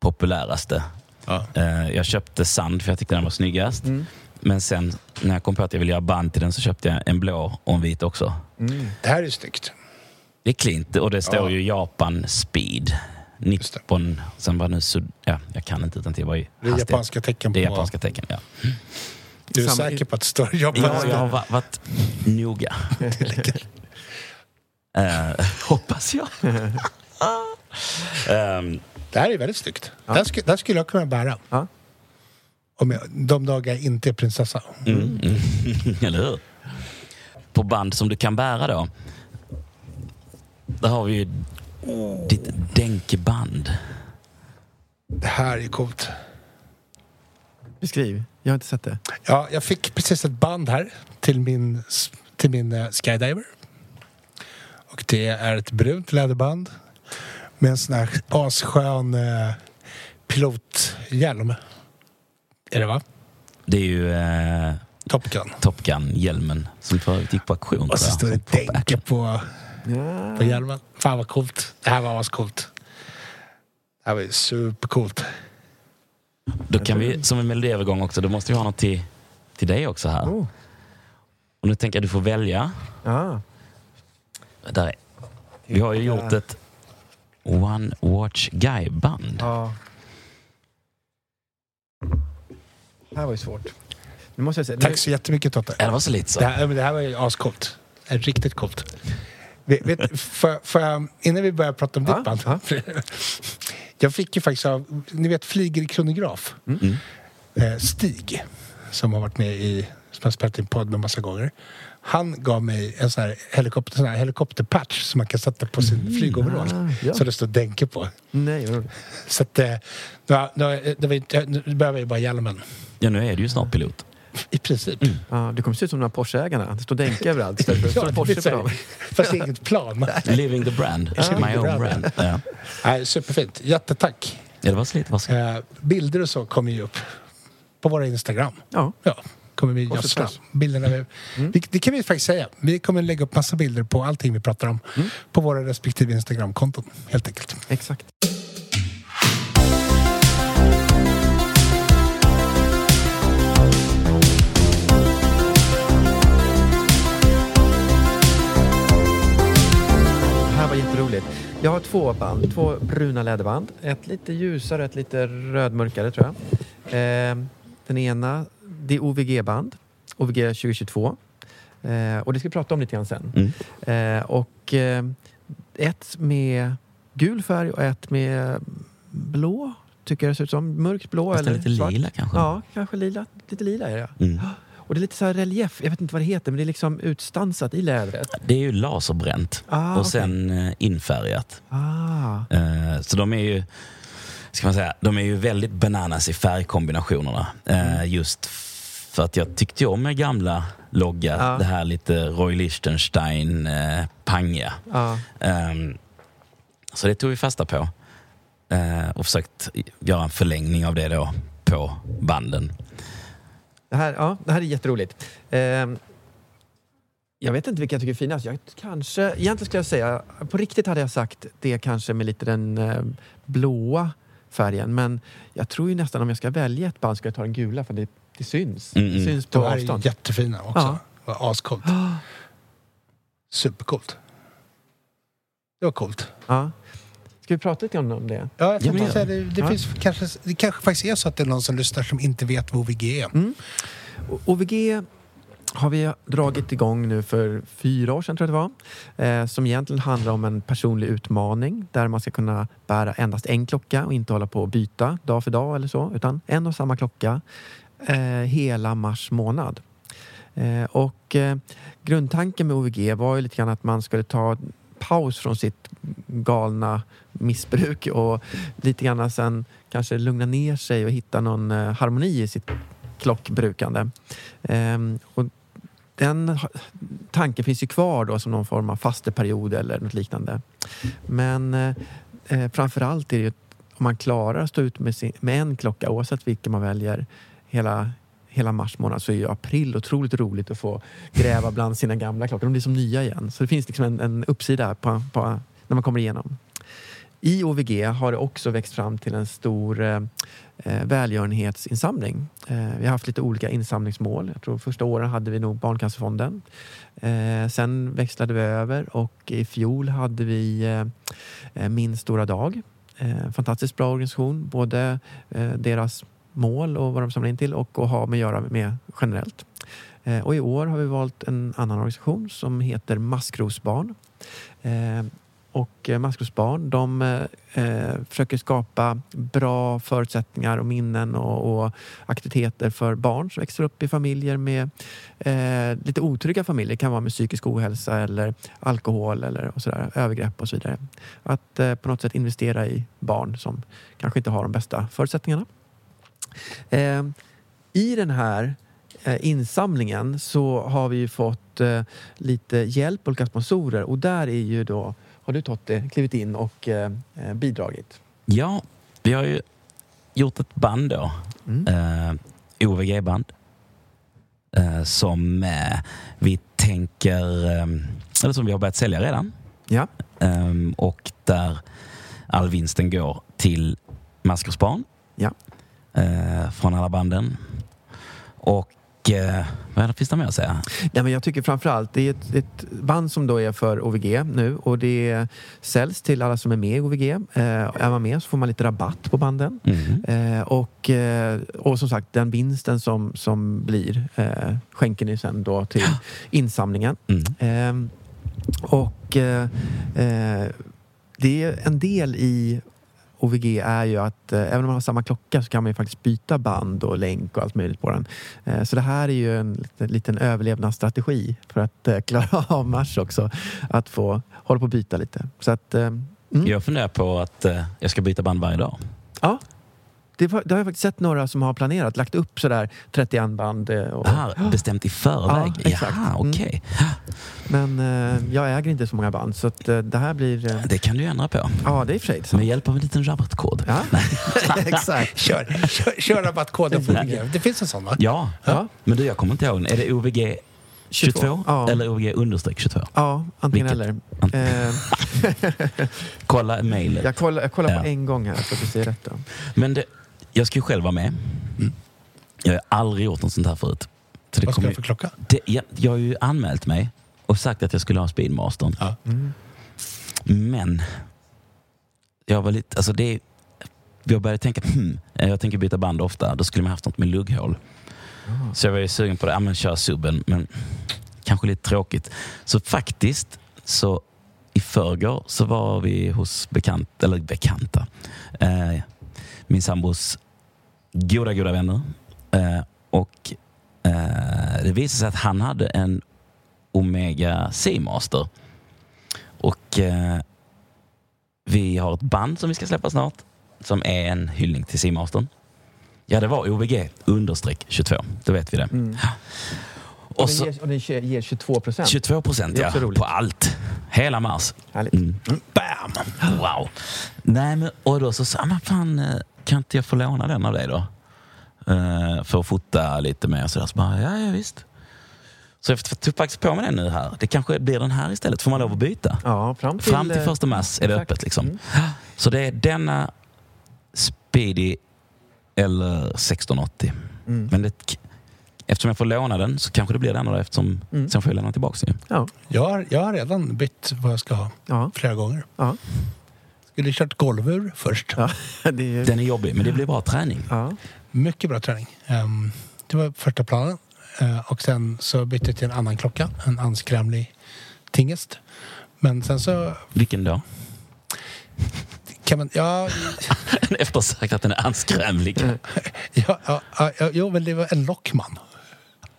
populäraste. ja. Eh, jag köpte sand för jag tyckte den var snyggast. Mm. Men sen när jag kom på att jag ville göra band till den så köpte jag en blå och en vit också. Mm. Det här är snyggt. Det är klint och det står Ja. ju Japan Speed. Nippon. Sen var nu sud... Ja, jag kan inte utan till var Det är japanska tecken på... Det är japanska tecken, ja. Du är Samma- säker på att det står Ja, japanska? jag har va- varit noga. Eh, hoppas jag. Ehm, Det här är väldigt snyggt. Det, här skulle, det här skulle jag kunna bära. Ja. Om jag, de dagar jag inte är prinsessa. mm, mm, eller hur? På band som du kan bära då. Där har vi ju ditt Denke-band. Det här är coolt. Beskriv. Jag har inte sett det. Ja, jag fick precis ett band här till min, till min eh, skydiver. Och det är ett brunt läderband med en sån här asskön eh, pilothjälm. Är det va? Det är ju eh, Top Gun. Top Gun-hjälmen som för övrigt gick på auktion. Och så står det Denke på, Ja. på hjälmen. Fan vad coolt. Det här var ascoolt. Det här var ju supercoolt. Då kan vi, som en melodiövergång också, då måste vi ha något till, till dig också här. Oh. Och nu tänker jag att du får välja. Ja. Där är. Vi har ju gjort ett One Watch Guy-band. ja. Det här var ju svårt. Nu måste jag säga. Tack så jättemycket Totte. Det var så lite så. Det här, det här var ju ascoolt. Riktigt coolt. Vet, för, för, innan vi börjar prata om ditt band. ja. Jag fick ju faktiskt av, ni vet Flyger i kronograf. Mm. Eh, Stig, som har varit med i, som har spelat in podd med massa gånger. Han gav mig en sån här, helikopter, sån här helikopterpatch som man kan sätta på sin flygoverall. ah, ja. Så det står Denke på. Nej. Så att, eh, nu, nu, det var inte, nu behöver jag bara hjälmen. Ja, nu är du ju snart pilot. I princip. Ja, du kommer se ut som de här Porsche-ägarna. Det står Denke överallt istället för det det Porsche på dem. Fast inget plan. Living the brand. Living My own brand. brand. Ja. Superfint. Jättetack. ja, det var så lite. Varsågod. Eh, bilder och så kommer ju upp på våra Instagram. Ja. Ja, kommer vi gödsla. Bilderna vi, vi, det kan vi faktiskt säga. Vi kommer lägga upp massa bilder på allting vi pratar om på våra respektive Instagramkonton, helt enkelt. Exakt. Var jätteroligt. Jag har två band, två bruna läderband. Ett lite ljusare ett lite rödmörkare tror jag. Eh, den ena, det är OVG-band. OVG 2022. Eh, och det ska vi prata om lite grann sen. Mm. Eh, och eh, ett med gul färg och ett med blå, tycker jag det ser ut som. Mörkt blå Fast eller lite svart. lila kanske. Ja, kanske lila. Lite lila är det. Mm. Och det är lite så relief, jag vet inte vad det heter, men det är liksom utstansat i lädret. Det är ju laserbränt Ah, och okej. sen eh, infärgat. Ah, Eh, så de är ju ska man säga, de är ju väldigt bananas i färgkombinationerna. Mm. Eh, just för att jag tyckte ju om med gamla logga, Ja. det här lite Roy Lichtenstein eh, pangiga. ah. Ehm, så det tog vi fasta på. Och försökt göra en förlängning av det då på banden. Det, här, ja, det här är jätteroligt. Ehm, jag vet inte vilka jag tycker är finast. Jag kanske, egentligen ska jag säga, på riktigt hade jag sagt det kanske med lite den eh, blåa färgen. Men jag tror ju nästan om jag ska välja ett band ska jag ta den gula för det, det syns. Mm, Det mm. syns på De här är avstånd. jättefina också. Ja. Ascoolt. Supercoolt. Det var coolt. Ja. Ska vi prata lite om det? Ja, jag tänkte säga det, det, Ja. finns kanske, det kanske faktiskt är så att det är någon som lyssnar som inte vet vad OVG är. Mm. OVG har vi dragit igång nu för fyra år sedan tror jag det var. Eh, som egentligen handlar om en personlig utmaning där man ska kunna bära endast en klocka och inte hålla på att byta dag för dag eller så. Utan en och samma klocka eh, hela mars månad. Eh, och eh, grundtanken med OVG var ju lite grann att man skulle ta paus från sitt galna missbruk och lite grann sen kanske lugna ner sig och hitta någon eh, harmoni i sitt klockbrukande. Ehm, och den tanken finns ju kvar då som någon form av fasteperiod eller något liknande. Men framför allt framförallt är det ju om man klarar att stå ut med, sin, med en klocka oavsett vilken man väljer hela, hela mars månad så är ju april otroligt roligt att få gräva bland sina gamla klockor. De blir som nya igen. Så det finns liksom en, en uppsida på, på, när man kommer igenom. I OVG har det också växt fram till en stor eh, eh, välgörenhetsinsamling. Eh, vi har haft lite olika insamlingsmål. Jag tror första åren hade vi nog Barncancerfonden. Eh, sen växlade vi över och i fjol hade vi eh, eh, Min stora dag. Eh, fantastiskt bra organisation. Både eh, deras mål och vad de samlar in till och att ha med att göra med generellt. Eh, och i år har vi valt en annan organisation som heter Maskrosbarn. Eh, och eh, Maskrosbarn de eh, eh, försöker skapa bra förutsättningar och minnen och, och aktiviteter för barn som växer upp i familjer med eh, lite otrygga familjer. Det kan vara med psykisk ohälsa eller alkohol eller och sådär, övergrepp och så vidare. Att eh, på något sätt investera i barn som kanske inte har de bästa förutsättningarna. Eh, I den här eh, insamlingen så har vi ju fått eh, lite hjälp, olika sponsorer och där är ju då, har du Totte klivit in och eh, bidragit? Ja, vi har ju gjort ett band då. Mm. Eh, OVG-band. Eh, som eh, vi tänker, eller som vi har börjat sälja redan. Ja. Eh, och där all vinsten går till Maskersbarn. Ja. Eh, från alla banden. Och eh, vad finns det mer att säga? Nej, men jag tycker framförallt, det är ett, ett band som då är för OVG nu och det säljs till alla som är med i OVG. Eh, är man med så får man lite rabatt på banden. Mm. Eh, och, eh, och som sagt, den vinsten som, som blir eh, skänker ni sen då till insamlingen. Mm. Eh, och eh, eh, det är en del i OVG är ju att eh, även om man har samma klocka så kan man ju faktiskt byta band och länk och allt möjligt på den. Eh, så det här är ju en liten, liten överlevnadsstrategi för att eh, klara av mars också. Att få hålla på och byta lite. Så att, eh, mm. Jag funderar på att eh, jag ska byta band varje dag. Ja. Det, var, det har jag faktiskt sett några som har planerat, lagt upp sådär 31 band. eh, Och, här bestämt i förväg? Ja, exakt. Jaha, Mm. okej. Men eh, jag äger inte så många band så att, eh, det här blir... Eh, Det kan du ändra på. ja, det är i och för sig sant. Med hjälp av en liten rabattkod. Ja, exakt. Kör, kör, kör rabattkoden på OVG. Det finns en sån va? Ja, Ja. men du jag kommer inte ihåg. Är det OVG 22 Ja. eller OVG understreck 22? Ja, antingen Vilket? eller. Eh, Kolla mejlet. jag kollar, jag kollar Ja. på en gång här så att du ser rätt. Då. Men det, jag ska ju själv vara med. Jag har aldrig gjort något sånt här förut. Så det Vad ska du för klocka? det, jag, jag har ju anmält mig och sagt att jag skulle ha Speedmastern. Ja. Men jag var lite, alltså det, jag började tänka, hmm, jag tänker byta band ofta, då skulle man haft något med lugghål. Så jag var ju sugen på det, ja men kör subben, men kanske lite tråkigt. Så faktiskt, så i förrgår så var vi hos bekant, eller bekanta, eh, min sambos goda, goda vänner. Eh, och eh, det visade sig att han hade en Omega Seamaster. Och eh, vi har ett band som vi ska släppa snart som är en hyllning till Seamastern. Ja, det var OVG understreck 22. Då vet vi det. Mm. Och, Och den så ger, och den ger- ger 22 procent. 22 procent ja, roligt. på allt. Hela mars. Härligt. Mm. Bam! Wow. Nej, men, och då så sa jag, fan, eh, kan inte jag få låna den av dig då? Eh, för att fota lite mer. Så, där. så bara, ja, ja visst. Så jag tog faktiskt på mig den nu här. Det kanske blir den här istället. Får man lov att byta? Ja, fram till, Fram till eh, första mars är det exakt. öppet. Liksom. Mm. Så det är denna Speedy eller 1680. Mm. Men det, eftersom jag får låna den så kanske det blir den då eftersom Mm. sen får jag lämna tillbaka den. Ja. Jag har, jag har redan bytt vad jag ska ha Ja. flera gånger. Ja. Skulle kört golvur först. ja. Det är, Den är jobbig, men det blir bra träning. ja. Mycket bra träning. Ehm, det var första planen. Eh, och sen så bytte jag till en annan klocka. En anskrämlig Tingest. Men sen så Vilken då? kan man... Ja, Efter sagt att den är anskrämlig. Ja, ja, ja, ja, jo, men det var en Lockman.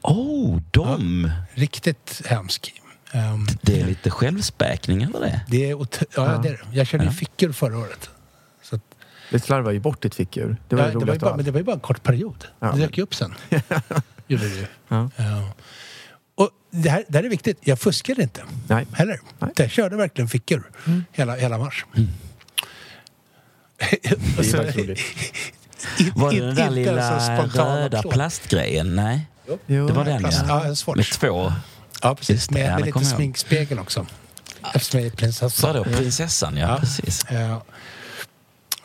Oh, de! Riktigt hemsk. Ehm, Det är lite självspäkning över det. det är, ja, Ja. det är det. Jag körde ju Ja. fickor förra året. Så att, Det slarvar ju bort ditt fickur. Det var ja, det det, var bara, men det var ju bara en kort period. Ja. Det dök ju upp sen. Gjorde det ju. Ja. Ja. Och det här, det här är viktigt. Jag fuskade inte Nej. heller. Nej. Jag körde verkligen fickor hela, hela mars. Det är faktiskt roligt. Var det den där lilla röda plastgrejen? Nej, Jo. det var den Plast, ja. ja. Med två. Ja, precis. Just med, med lite sminkspegel också. Eftersom jag är prinsessa. Vadå, prinsessan? Ja, Ja. precis. Ja.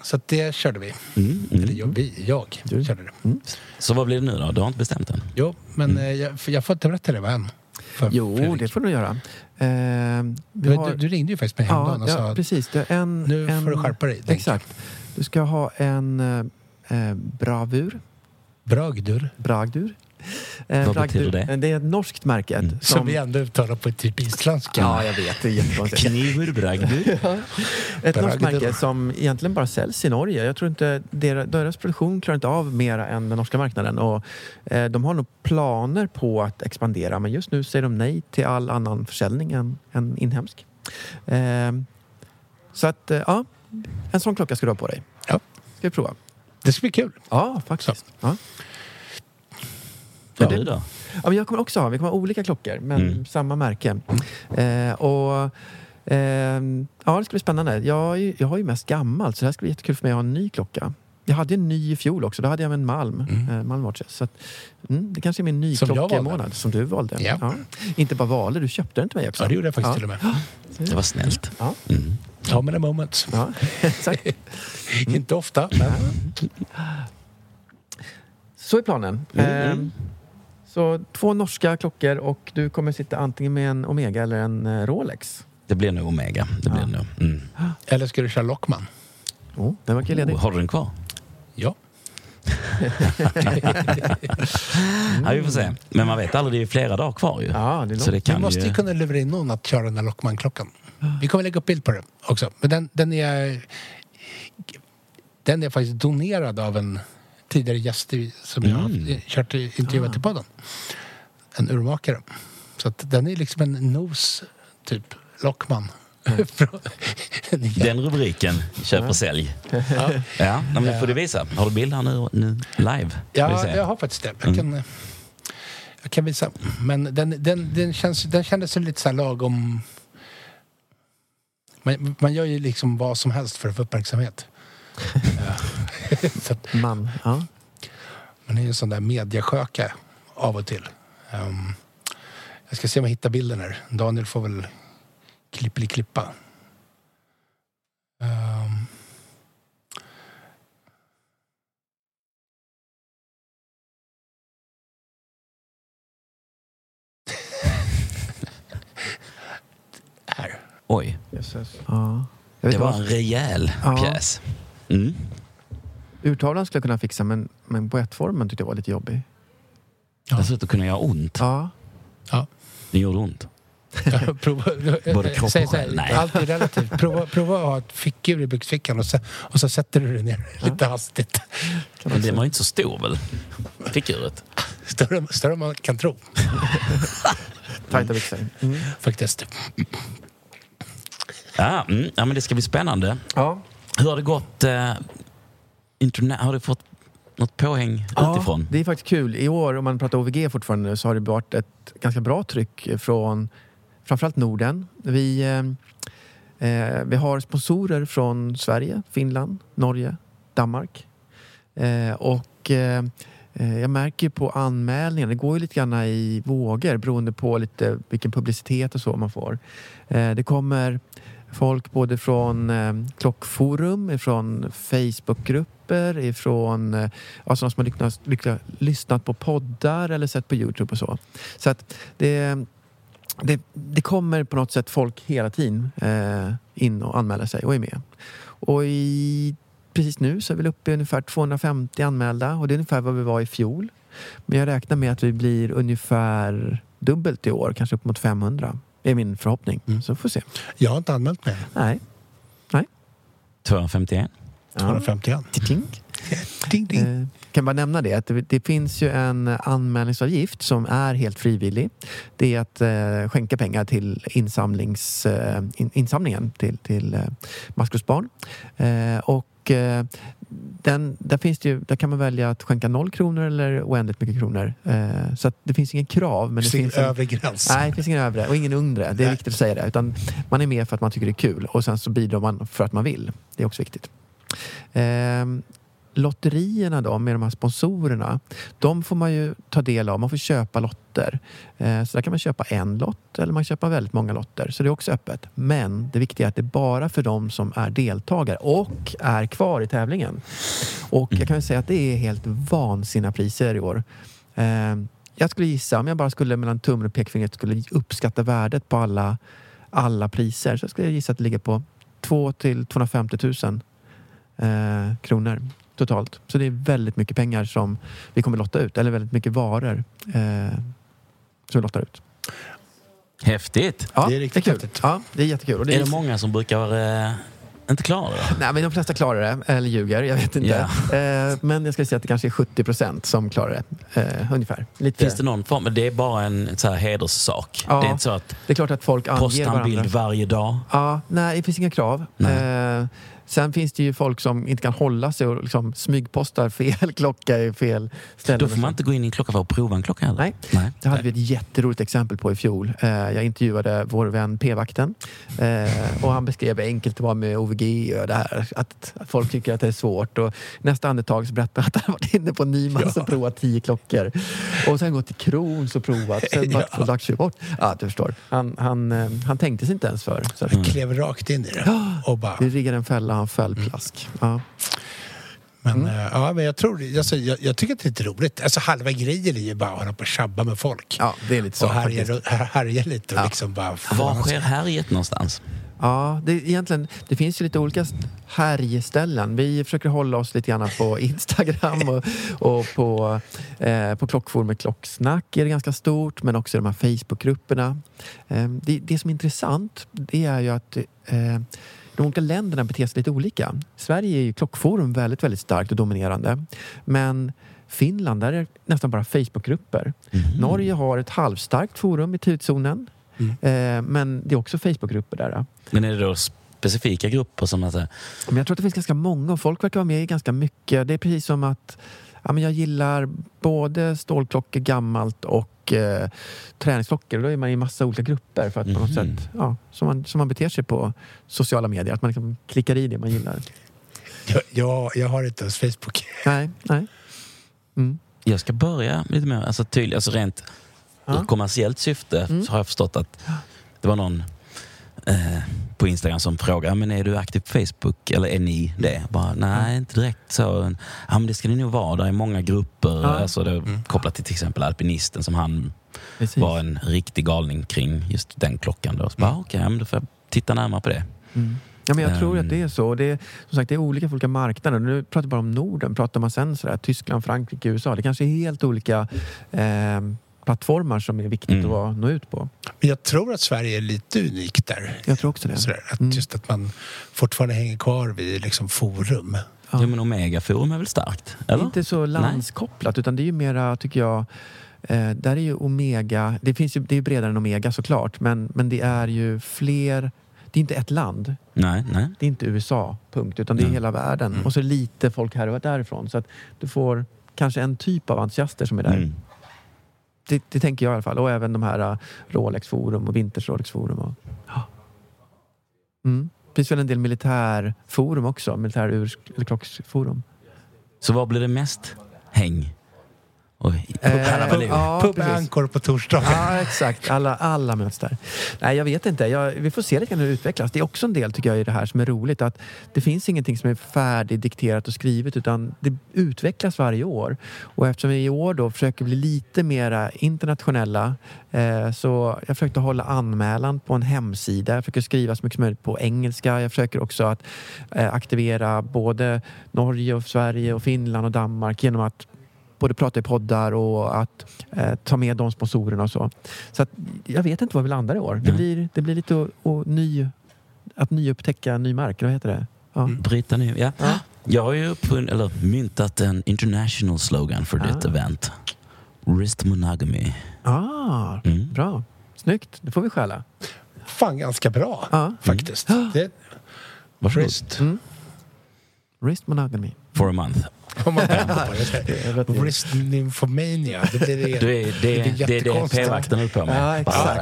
Så att det körde vi. Mm, Eller mm. jag, vi, jag Du. körde det. Så vad blir det nu då? Du har inte bestämt än? Jo, men eh, jag, jag får inte berätta det va än. För Jo, Fredrik. det får du göra. Eh, vi Du, har- du, du ringde ju faktiskt mig ja, häromdagen och ja, sa precis. Det är en, nu en, får du skärpa dig. Exakt. Du ska ha en eh, eh, bravur. Bragdur. Bragdur. Eh, Vad Bragdur. betyder det? Det är ett norskt märke. Mm. Som vi ändå uttalar på typ isländska. Ja, jag vet. Det är jättekonstigt. Knivurbragdur. Ett norskt Bragdur. märke som egentligen bara säljs i Norge. Jag tror inte deras, deras produktion klarar inte av mera än den norska marknaden. Och, eh, de har nog planer på att expandera men just nu säger de nej till all annan försäljning än, än inhemsk. Eh, så att, eh, ja, en sån klocka ska du ha på dig. Ja. Ska vi prova? Det ska bli kul. Ja, faktiskt. Ja. Ja, det- du då? Ja, men jag kommer också ha, vi kommer ha olika klockor men Mm. samma märke. Eh, och, ehm, ja, det ska bli spännande. Jag, jag har ju mest gammalt så det här ska bli jättekul för mig att ha en ny klocka. Jag hade en ny i fjol också, då hade jag en Malm, Mm. eh, Malm Watches. Så att, mm, det kanske är min nyklockemånad som du valde. Ja. Inte bara valde, du köpte den till mig också. Ja, det gjorde jag faktiskt Ja. till och med. Det var snällt. Ja, Mm. Ja, men det moments. ja exakt. Inte ofta, men Så är planen. Mm. Ehm, så två norska klockor och du kommer sitta antingen med en Omega eller en eh, Rolex. Det blir nog Omega. Det blir Ja. nog. Mm. Eller ska du köra Lockman? Oh, den verkar ledig. Oh, har du den kvar? Ja. Ja, vi får se. Men man vet aldrig, det är ju flera dagar kvar ju. Ja, det är Så det långt. Vi kan måste ju kunna lura in någon att köra den där Lockman-klockan. Vi kommer lägga upp bild på det också. Men den, den är... Den är faktiskt donerad av en tidigare gäst i- som jag har Mm. kört i- intervjuat till podden. En urmakare. Så att den är liksom en nos, typ, Lockman. Från- Den rubriken, köp och sälj. ja, Ja, men det får du visa. Har du bild här nu, nu live? Ja, jag har faktiskt det. Jag Mm. kan, eh, jag kan visa. Men den, den, den, känns, den kändes lite så här lagom... Man, man gör ju liksom vad som helst för att få uppmärksamhet. Man. Ja. man är ju en sån där mediasköka av och till. Ehm, jag ska se om jag hittar bilden här. Daniel får väl klippeli-klippa. Um. Oj. Ja. Det var en rejäl Ja. pjäs. Mm. Urtavlan skulle jag kunna fixa men, men boettformen tyckte jag var lite jobbig. Ja. Dessutom kunde göra ont. Ja. Det gjorde ont. prova, Både kropp och själ. Allt är relativt. Prova, prova att ha ett fickur i byxfickan och så, och så sätter du det ner lite hastigt. Men den var ju inte så stor väl? Fickuret. Större, större än man kan tro, Tajta byxor. Mm. faktiskt. Ja, mm. ja, men det ska bli spännande. Ja. Hur har det gått? Eh, interna- har du fått något påhäng utifrån? det är faktiskt kul. I år, om man pratar OVG fortfarande, så har det varit ett ganska bra tryck från framförallt Norden. Vi, eh, eh, vi har sponsorer från Sverige, Finland, Norge, Danmark. Eh, och eh, eh, jag märker på anmälningarna, det går ju lite grann i vågor beroende på lite vilken publicitet och så man får. Eh, det kommer folk både från klockforum, ifrån Facebookgrupper, ifrån eh, ja, sådana som har lycknat, lyssnat på poddar eller sett på Youtube och så. Så att det, det, det kommer på något sätt folk hela tiden eh, in och anmäler sig och är med. Och i, precis nu så är vi uppe i ungefär 250 anmälda och det är ungefär vad vi var i fjol. Men jag räknar med att vi blir ungefär dubbelt i år, kanske upp mot 500. Det är min förhoppning. Mm. Så får vi se. Jag har inte anmält mig. Nej. 251. 251. Ting. Ding, ding. Eh, kan bara nämna det att det, det finns ju en anmälningsavgift som är helt frivillig. Det är att eh, skänka pengar till insamlings, eh, in, insamlingen till, till eh, maskrosbarn. Eh, och eh, den, där, finns det ju, där kan man välja att skänka noll kronor eller oändligt mycket kronor. Eh, så det finns ingen krav. Men det finns ingen finns en, övre gräns. Nej, det finns ingen övre och ingen undre. Det är Nej. viktigt att säga det. Utan man är med för att man tycker det är kul och sen så bidrar man för att man vill. Det är också viktigt. Eh, lotterierna då med de här sponsorerna, de får man ju ta del av. Man får köpa lotter. Eh, så där kan man köpa en lott eller man kan köpa väldigt många lotter. Så det är också öppet. Men det viktiga är att det är bara för de som är deltagare och är kvar i tävlingen. Och jag kan säga att det är helt vansinniga priser i år. Eh, jag skulle gissa, om jag bara skulle mellan tummen och pekfingret skulle uppskatta värdet på alla, alla priser så skulle jag gissa att det ligger på 2 till 250 000 eh, kronor totalt. Så det är väldigt mycket pengar som vi kommer lotta ut, eller väldigt mycket varor eh, som vi lottar ut. Häftigt. Ja, Det är riktigt kul. häftigt. Ja, det är jättekul. Och det Är det många som brukar eh, inte klara det? Nej, men de flesta klarar det, eller ljuger, jag vet inte. Eh, men jag skulle säga att det kanske är 70 procent som klarar det, eh, ungefär. Lite. Finns det någon form? Men det är bara en så här hederssak. Ja. Det är inte så att Det är klart att folk anger posta en varandra. bild varje dag. Ja, nej, det finns inga krav. Nej. Sen finns det ju folk som inte kan hålla sig och liksom smygpostar fel klocka i fel ställe. Då får man inte gå in i en klocka för att prova en klocka heller. Nej. Nej. Det hade vi ett jätteroligt exempel på i fjol. Eh, jag intervjuade vår vän p-vakten eh, och han beskrev enkelt det var med OVG och det här. Att, att folk tycker att det är svårt. Och nästa andetag så berättade han att han varit inne på Nymans och provat tio klockor. Och sen gått till Kroons och provat. Sen varit på Dagsjuport. Ja, du förstår. Han, han, eh, han tänkte sig inte ens för. Så att, Mm. Klev rakt in i det. Och bara, vi riggade en fälla, han föll plask. Ja. men, eh, ja, men jag, tror, alltså, jag, jag tycker att det är lite roligt. Alltså, halva grejen är ju bara att hålla på och tjabba med folk. ja, det är lite så och härja, lite och Ja. liksom bara... Var sker härjet någonstans? Ja, det, är egentligen, det finns ju lite olika härjeställen. Vi försöker hålla oss lite grann på Instagram och, och på, eh, på klockforumet Klocksnack är det ganska stort, men också de här Facebookgrupperna. Eh, det, det som är intressant, det är ju att eh, de olika länderna beter sig lite olika. Sverige är ju klockforum väldigt, väldigt starkt och dominerande. Men Finland, där är det nästan bara Facebookgrupper. Norge har ett halvstarkt forum i tidszonen. Eh, men det är också Facebookgrupper där. Men är det då specifika grupper som säger? Men jag tror att det finns ganska många och folk verkar vara med i ganska mycket. Det är precis som att ja, men jag gillar både stålklockor, gammalt och eh, träningsklockor. Då är man i massa olika grupper för att på något Mhm. sätt, ja, som, man, som man beter sig på sociala medier. Att man liksom klickar i det man gillar. Jag, jag, jag har inte ens Facebook. Nej, nej. Mm. Jag ska börja lite mer alltså tydligt, alltså rent Ja. Mm. ur kommersiellt syfte så har jag förstått att det var någon eh, på Instagram som frågade, men är du aktiv på Facebook? Eller är ni det? Bara, nej, inte direkt så. Ja, men det ska ni nog vara. Det är många grupper. Ja. Alltså, det, Kopplat till till exempel alpinisten som han Precis. var en riktig galning kring just den klockan. Då. Så bara, okej, ja, men då får jag titta närmare på det. Mm. Ja, men jag tror Ehm. att det är så. Det är, som sagt, det är olika för olika marknader. Nu pratar vi bara om Norden. Pratar man sen sådär, Tyskland, Frankrike, USA. Det kanske är helt olika eh, plattformar som är viktigt Mm. att vara, nå ut på. Men jag tror att Sverige är lite unikt där. Jag tror också det. Sådär, att Mm. Just att man fortfarande hänger kvar vid liksom forum. Ja. Ja. men Omega Forum är väl starkt? Det är Eller? inte så landskopplat utan det är ju mera, tycker jag, eh, där är ju Omega, det, finns ju, det är ju bredare än Omega såklart, men, men det är ju fler, det är inte ett land, Nej, nej. det är inte USA, punkt, utan det är Mm. hela världen. Och så lite folk här och därifrån. Så att du får kanske en typ av entusiaster som är där. Mm. Det, det tänker jag i alla fall. Och även de här äh, Rolex Forum och Vinters Rolex Forum. Och, ja. mm. Det finns väl en del militärforum också, militär ur, eller klocksforum. Så vad blir det mest häng? Oj, Eh, ja, Pub. Anchor på torsdagar. Ja, exakt. Alla, alla möts där. Nej, jag vet inte. Jag, vi får se lite grann hur det utvecklas. Det är också en del tycker jag i det här som är roligt. Att det finns ingenting som är färdigdikterat och skrivet utan det utvecklas varje år. Och eftersom vi i år då försöker bli lite mera internationella eh, så jag försökte hålla anmälan på en hemsida. Jag försöker skriva så mycket som möjligt på engelska. Jag försöker också att eh, aktivera både Norge, och Sverige, och Finland och Danmark genom att både prata i poddar och att eh, ta med de sponsorerna och så. Så att, jag vet inte var vi landar i år. Det Nej. blir, det blir lite o, o, ny, att nyupptäcka ny mark, vad heter det? Ja. Bryta ner. Ja. Ja. Jag har ju uppfun- eller myntat en international slogan för ditt Ah. event. Wrist monogamy. Ah, Mm. bra. Snyggt, det får vi stjäla. Fan ganska bra Ja. faktiskt. Det, Varsågod. wrist. Mm. Wrist monogamy. For a month. Om man vänder på det. Wrist nymphomania. Det blir det. Du är, det, blir det, är det jättekonstigt. p-vakten höll på med. Ja, exakt.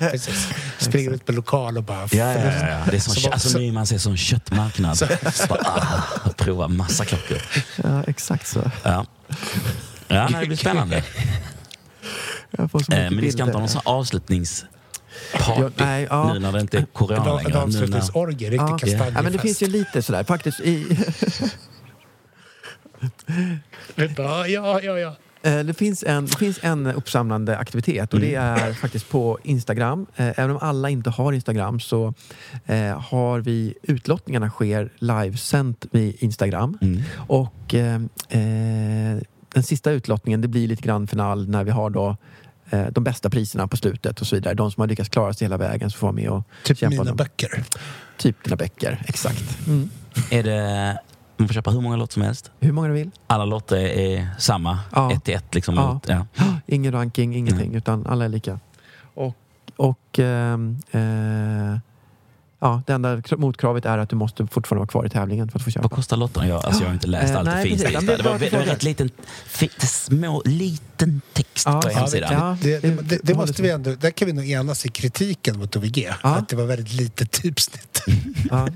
Ja. Precis. Springer ut på lokal och bara... Ja, ja, ja. Det är som, Så- alltså, så- Nyman ser som köttmarknad. Bara, ah, prova massa klockor. ja, exakt så. Ja. Ja, nej, det blir spännande. Jag får så Eh, mycket men ni ska inte ha någon avslutningsparty Ja, nej, ja. nu när det inte är En, corona en längre. När, avslutningsorgie, riktig Ja. kastanjefest. Ja, men det finns ju lite sådär. Faktiskt, i, Ja, ja, ja. ja. Eh, Det finns, en, det finns en uppsamlande aktivitet och det är faktiskt på Instagram. Eh, Även om alla inte har Instagram så eh, har vi utlottningarna sker livesänt vid Instagram. Mm. Och eh, den sista utlottningen det blir lite grann final när vi har då eh, de bästa priserna på slutet och så vidare. De som har lyckats klara sig hela vägen så får vara med och Typ kämpa mina dem. böcker. Typ dina böcker, exakt. Mm. Är det, man får köpa hur många lotter som helst. Hur många du vill. Alla lotter är samma, Ja. ett till ett. Liksom, Ja. ja. Ingen ranking, ingenting, utan alla är lika. Och, och ehm, eh, ja, det enda kr- motkravet är att du måste fortfarande vara kvar i tävlingen för att få köpa. Vad kostar lotterna? Jag, alltså, jag har inte läst Eh, allt det finns det, det var, det frågar. rätt liten, små, liten text Ja, på hemsidan. ja. Det, det, det, det håller måste vi ändå, där kan vi nog enas i kritiken mot OVG. Att det var väldigt lite typsnitt. Ja.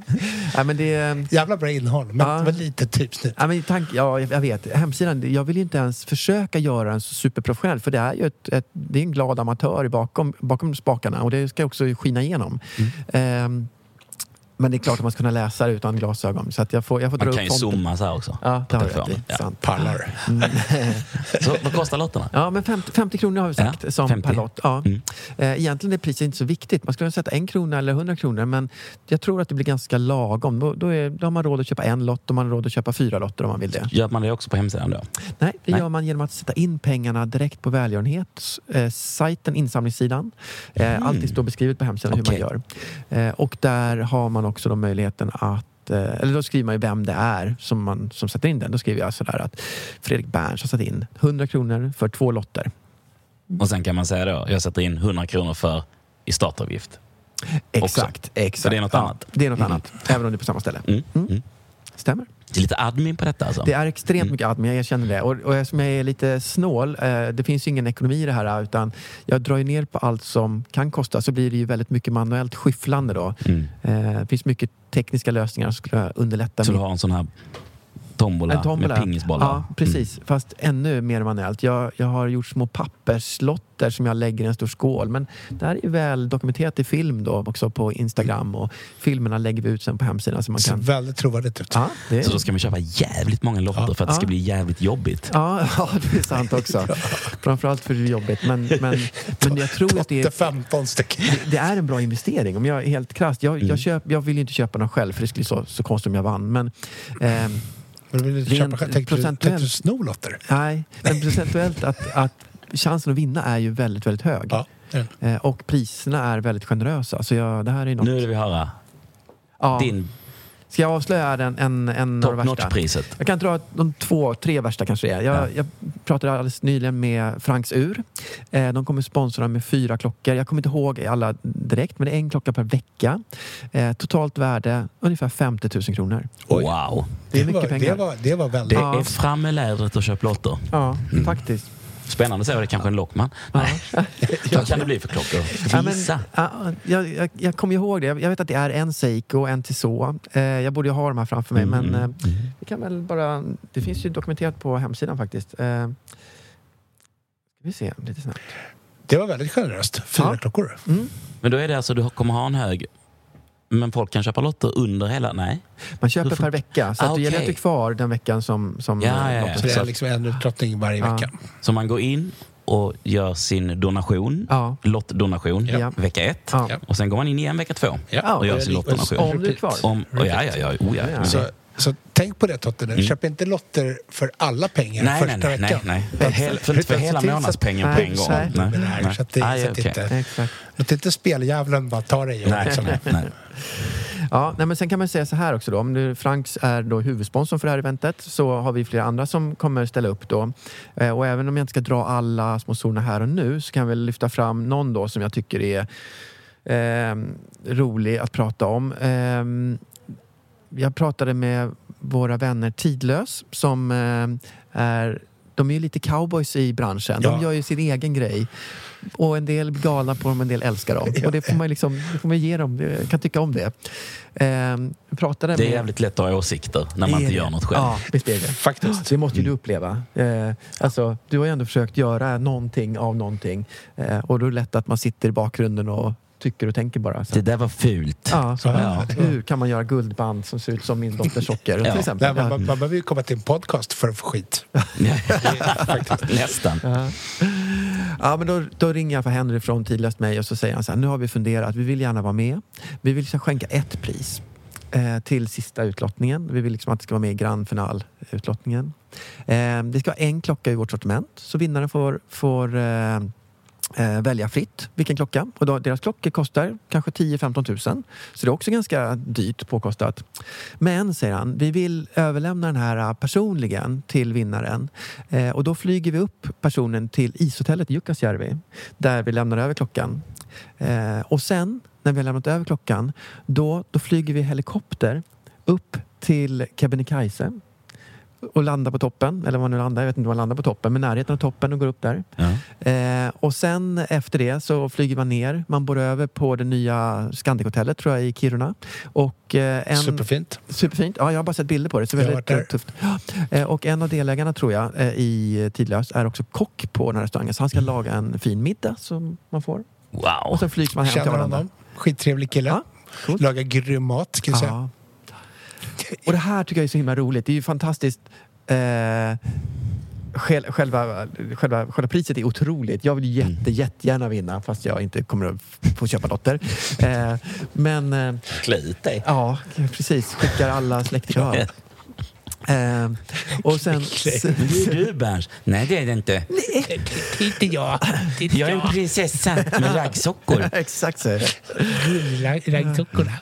Nej, men det, Jävla bra innehåll, men Ja. det var lite typsnitt. ja, men tank, ja, jag vet. Hemsidan, jag vill ju inte ens försöka göra den så superprofessionell för det är ju ett, ett, det är en glad amatör bakom, bakom spakarna och det ska också skina igenom. Mm. Ehm, men det är klart att man ska kunna läsa det utan glasögon. Så att jag får, jag får dra Man upp kan ju fonten. zooma så här också. Ja, det har du rätt i. Ja. Sant. Pallar. Så vad kostar lotterna? Ja, men 50, 50 kronor har vi sagt Ja, som 50. per lott. Ja. Mm. Eh, Egentligen är priset inte så viktigt. Man skulle kunna sätta en krona eller 100 kronor men jag tror att det blir ganska lagom. Då, då, är, då har man råd att köpa en lott och man har råd att köpa fyra lotter om man vill det. Gör man det också på hemsidan då? Nej, det Nej. gör man genom att sätta in pengarna direkt på välgörenhetssajten, insamlingssidan. Eh, Allt står beskrivet på hemsidan hur Okej. man gör. Eh, och där har man också då möjligheten att eh, eller då skriver man ju vem det är som, man, som sätter in den. Då skriver jag sådär att Fredrik Berns har satt in 100 kronor för två lotter. Och sen kan man säga då, jag sätter in 100 kronor för i startavgift. Exakt. exakt. Så det är något annat? Det är något Mm. annat, även om det är på samma ställe. Mm. Mm. Mm. Stämmer. Det är lite admin på detta alltså? Det är extremt Mm. mycket admin, jag erkänner det. Och, och eftersom jag är lite snål, eh, det finns ju ingen ekonomi i det här utan jag drar ju ner på allt som kan kosta så blir det ju väldigt mycket manuellt skyfflande då. Mm. Eh, det finns mycket tekniska lösningar som skulle underlätta. Så du har en sån här tombola, en tombola. med pingisbollar? Ja, precis. Fast ännu mer manuellt. Jag, jag har gjort små papperslotter som jag lägger i en stor skål. Men det här är ju väl dokumenterat i film då också på Instagram och filmerna lägger vi ut sen på hemsidan så man Ser kan... väldigt trovärdigt ut. Ja, det Mm. Så är... då ska man köpa jävligt många lotter Ja. för att det ska bli jävligt jobbigt? Ja, ja, det är sant också. Framförallt för det är jobbigt. Men, men, men jag tror att det är, 15 stycken. det är en bra investering. Om jag är helt krasst. Jag, Mm. jag, köp, jag vill ju inte köpa någon själv för det skulle så, så konstigt om jag vann. Men ehm, Men vill du köpa? Tänkte du, tänkte procentuellt. du sno lotter? nej, men procentuellt att, att chansen att vinna är ju väldigt, väldigt hög. Ja. det är det. Eh, och priserna är väldigt generösa. Så jag, det här är något... Nu vill vi höra ja. din Ska jag avslöja den, en, en av de värsta? notch-priset. Jag kan dra de två, tre värsta kanske det är. Jag, Ja. jag pratade alldeles nyligen med Franks Ur. Eh, de kommer sponsra med fyra klockor. Jag kommer inte ihåg alla direkt, men det är en klocka per vecka. Eh, totalt värde ungefär 50 000 kronor. Oj. Wow! Det är mycket var, pengar. Det var, det var Det väldigt... Ja. är fram med lädret och köp lotter. Ja, Mm. faktiskt. Spännande så är det kanske en Lockman. Nej. Vad kan det bli för klockor? Ska Ja, men, ja, jag, jag, jag kommer ihåg det. Jag vet att det är en Seiko och en Tissot. Eh, jag borde ju ha de här framför mig, Mm, men mm, eh, vi kan väl bara... Det finns ju dokumenterat på hemsidan faktiskt. Eh, vi se lite snabbt. Det var väldigt generöst. Fyra Ja. klockor. Men då är det alltså, du kommer ha en hög, men folk kan köpa lotter under hela? Nej? Man köper får- per vecka, så Ah, att det gäller att du är kvar den veckan som, som Ja, ja, ja. Så det är liksom en utlottning varje Ja. vecka. Så man går in och gör sin donation, Ja. lottdonation, Ja. vecka ett. Ja. Och sen går man in igen vecka två Ja. och gör sin lottdonation. Om du är kvar. Om, oh, ja, ja, ja, oh, ja. Ja. Så, så tänk på det Totte, Mm. köp inte lotter för alla pengar Nej, första nej, nej, nej, veckan. nej. Utan- Hel, för för se hela månadspengen på Nej, en gång. nej. så att det- Nej, så att okej. inte- Exakt. Låt inte speldjävulen bara ta dig. Nej, liksom. nej, nej. Ja, nej, men sen kan man säga så här också då. Om nu Franks är då huvudsponsorn för det här eventet så har vi flera andra som kommer ställa upp då. Eh, och även om jag inte ska dra alla sponsorerna här och nu så kan jag väl lyfta fram någon då som jag tycker är eh, rolig att prata om. Eh, jag pratade med våra vänner Tidlös som eh, är de är ju lite cowboys i branschen. De Ja. gör ju sin egen grej. Och en del blir galna på dem, en del älskar dem. Och det får man, liksom, det får man ge dem. Jag kan tycka om det. Ehm, pratade Det är med... jävligt lätt att ha åsikter när man inte gör något själv. Ja, visst är det. Faktiskt. Det måste ju du uppleva. Eh, alltså, du har ju ändå försökt göra någonting av någonting. Eh, och då är det lätt att man sitter i bakgrunden och tycker och tänker bara. Så. Det där var fult. Ja, så, Ja. Hur kan man göra guldband som ser ut som min dotters socker? Ja. Till exempel. Nej, man, man, man behöver ju komma till en podcast för att få skit. Nästan. Ja. Ja, men då, då ringer jag för Henry från Tidlöst mig och så säger han så här, nu har vi funderat, vi vill gärna vara med. Vi vill liksom skänka ett pris eh, till sista utlottningen. Vi vill liksom att det ska vara med i grand final utlottningen. Eh, det ska vara en klocka i vårt sortiment, så vinnaren får, får eh, eh, välja fritt vilken klocka. Och då, deras klockor kostar kanske 10-15 000. Så det är också ganska dyrt påkostat. Men, säger han, vi vill överlämna den här eh, personligen till vinnaren. Eh, och då flyger vi upp personen till ishotellet i Jukkasjärvi där vi lämnar över klockan. Eh, och sen, när vi har lämnat över klockan, då, då flyger vi helikopter upp till Kebnekaise och landar på toppen, eller var nu landar, jag vet inte var man landar på toppen, men närheten av toppen och går upp där. Ja. Eh, och sen efter det så flyger man ner, man bor över på det nya Scandic-hotellet tror jag i Kiruna. Och, eh, en, Superfint. Superfint. Ja, jag har bara sett bilder på det. Så väldigt eh, tufft. Eh, Och en av delägarna tror jag eh, i Tidlös är också kock på den här restaurangen. Så han ska laga en fin middag som man får. Och Wow. sen flygs man hem till Känner varandra. honom. Skittrevlig kille. Ja, coolt. Lagar grym mat, ska jag säga. Och det här tycker jag är så himla roligt. Det är ju fantastiskt. Eh, själ- Själva, själva, själva priset är otroligt. Jag vill jätte, jättegärna vinna fast jag inte kommer att få köpa lotter. Eh, men eh, Klä ut dig. ja, precis. Skickar alla släktingar. Eh, och sen... Det är du Berns. Nej det är det inte. Inte jag. Jag är en prinsessa med raggsockor. Exakt så är det. Raggsockorna.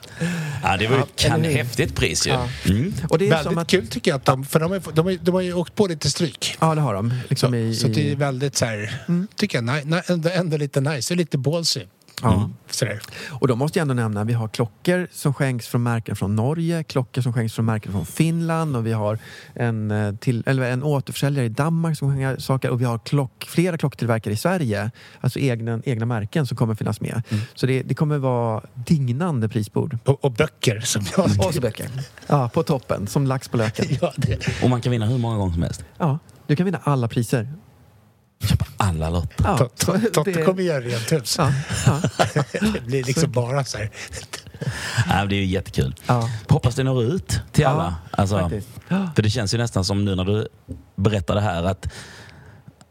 Ja, det var ju Ja, ett häftigt pris ju. Ja. Mm. Och det är Väldigt som att... kul tycker jag att de, för de, är, de, är, de har ju åkt på lite stryk. Ja, det har de. Liksom Så, i, så det är väldigt så här, tycker jag, ni- ni- ändå, ändå lite nice lite ballsy. Ja. Sådär. Och då måste jag ändå nämna, vi har klockor som skänks från märken från Norge, klockor som skänks från märken från Finland och vi har en, eh, till, eller en återförsäljare i Danmark som skänker saker och vi har klock, flera klocktillverkare i Sverige, alltså egna, egna märken som kommer finnas med. Så det, det kommer vara dignande prisbord. Och, och böcker som jag Och så böcker. Ja, på toppen, som lax på löken. ja, det. Och man kan vinna hur många gånger som helst. Ja, du kan vinna alla priser. Köpa alla lotter. Ja, Tot- så Tot- Totte det- kommer göra rent hus. Ja, ja, Det blir liksom bara så här. Ja, det är ju jättekul. ja. Hoppas det når ut till Ja, alla. Alltså, för det känns ju nästan som nu när du berättar det här att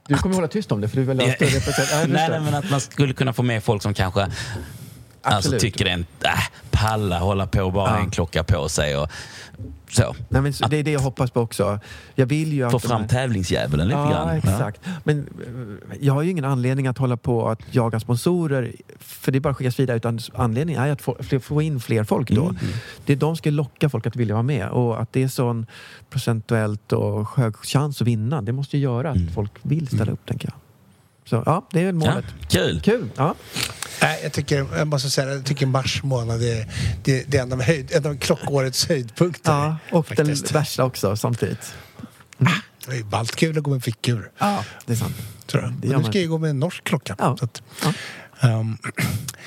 Du kommer hålla tyst om det för du vill ha större nej, nej, men att man skulle kunna få med folk som kanske alltså, tycker det är en äh, palla hålla på och bara Ja. en klocka på sig och så. Nej, men det är det jag hoppas på också. Jag vill ju att Få fram här- tävlingsdjävulen lite ja, grann. exakt. Men eh, jag har ju ingen anledning att hålla på att jaga sponsorer för det är bara skickas vidare utan anledningen är att få, få in fler folk då. Mm. Det är de ska locka folk att vilja vara med och att det är sån procentuellt och hög chans att vinna. Det måste ju göra att Mm. folk vill ställa upp tänker jag. Så ja, det är väl Ja, målet. kul! Kul! Ja. Nej, jag, tycker, jag måste säga jag tycker mars månad är, det, det är en av, höjd, en av klockårets höjdpunkter. ja och faktiskt. den värsta också samtidigt. Det är ju ballt kul att gå med fickur. Ja, det är sant. Tror jag. Det Men nu ska jag gå med en norsk klocka. Ja. Så att, Ja. ehm,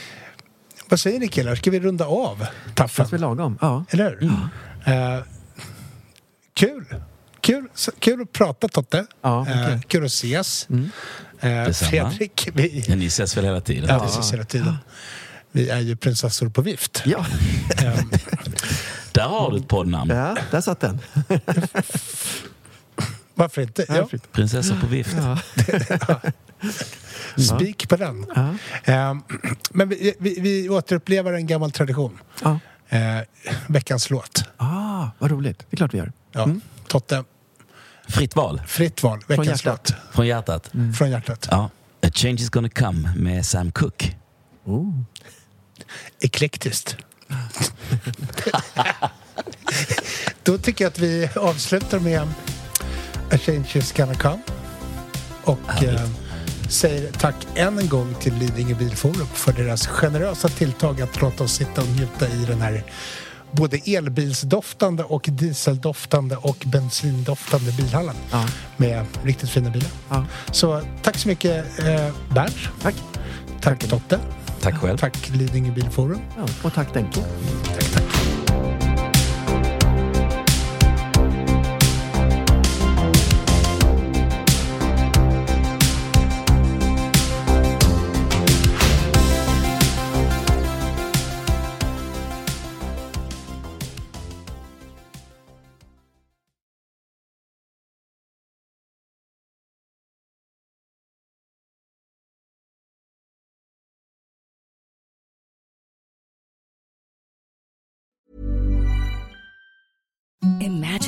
vad säger ni killar? Ska vi runda av taffen? Fast vi lagom. Ja. Eller hur? Eh, kul! kul, så- kul att prata Totte. Ja, Eh, okej. kul att ses. Mm. Eh. Fredrik, vi, Ja, ni ses väl hela tiden? ja, vi ses hela tiden. Vi är ju prinsessor på vift. Ja, Eh, Där har du ett poddnamn. ja där satt den. varför inte? Ja, Prinsessa på vift. spik på den. Ja. Eh, men vi, vi, vi återupplever en gammal tradition. Ja. Eh, veckans låt. Ah, vad roligt. Det är klart vi gör. Ja. Totte, Fritt val. fritt val. Veckans hjärtat. låt. Från hjärtat. Från hjärtat. Ja. A change is gonna come med Sam Cooke. Oh. Eklektiskt. Då tycker jag att vi avslutar med A change is gonna come. Och eh, säger tack än en gång till Lidingö Bilforum för deras generösa tilltag att låta oss sitta och njuta i den här både elbilsdoftande och dieseldoftande och bensindoftande bilhallen Ja. med riktigt fina bilar. Ja. Så tack så mycket eh, Bernt. Tack. Tack Totte. Tack själv. Tack Lidingö Bilforum. Ja, och tack Denke. Tack, tack.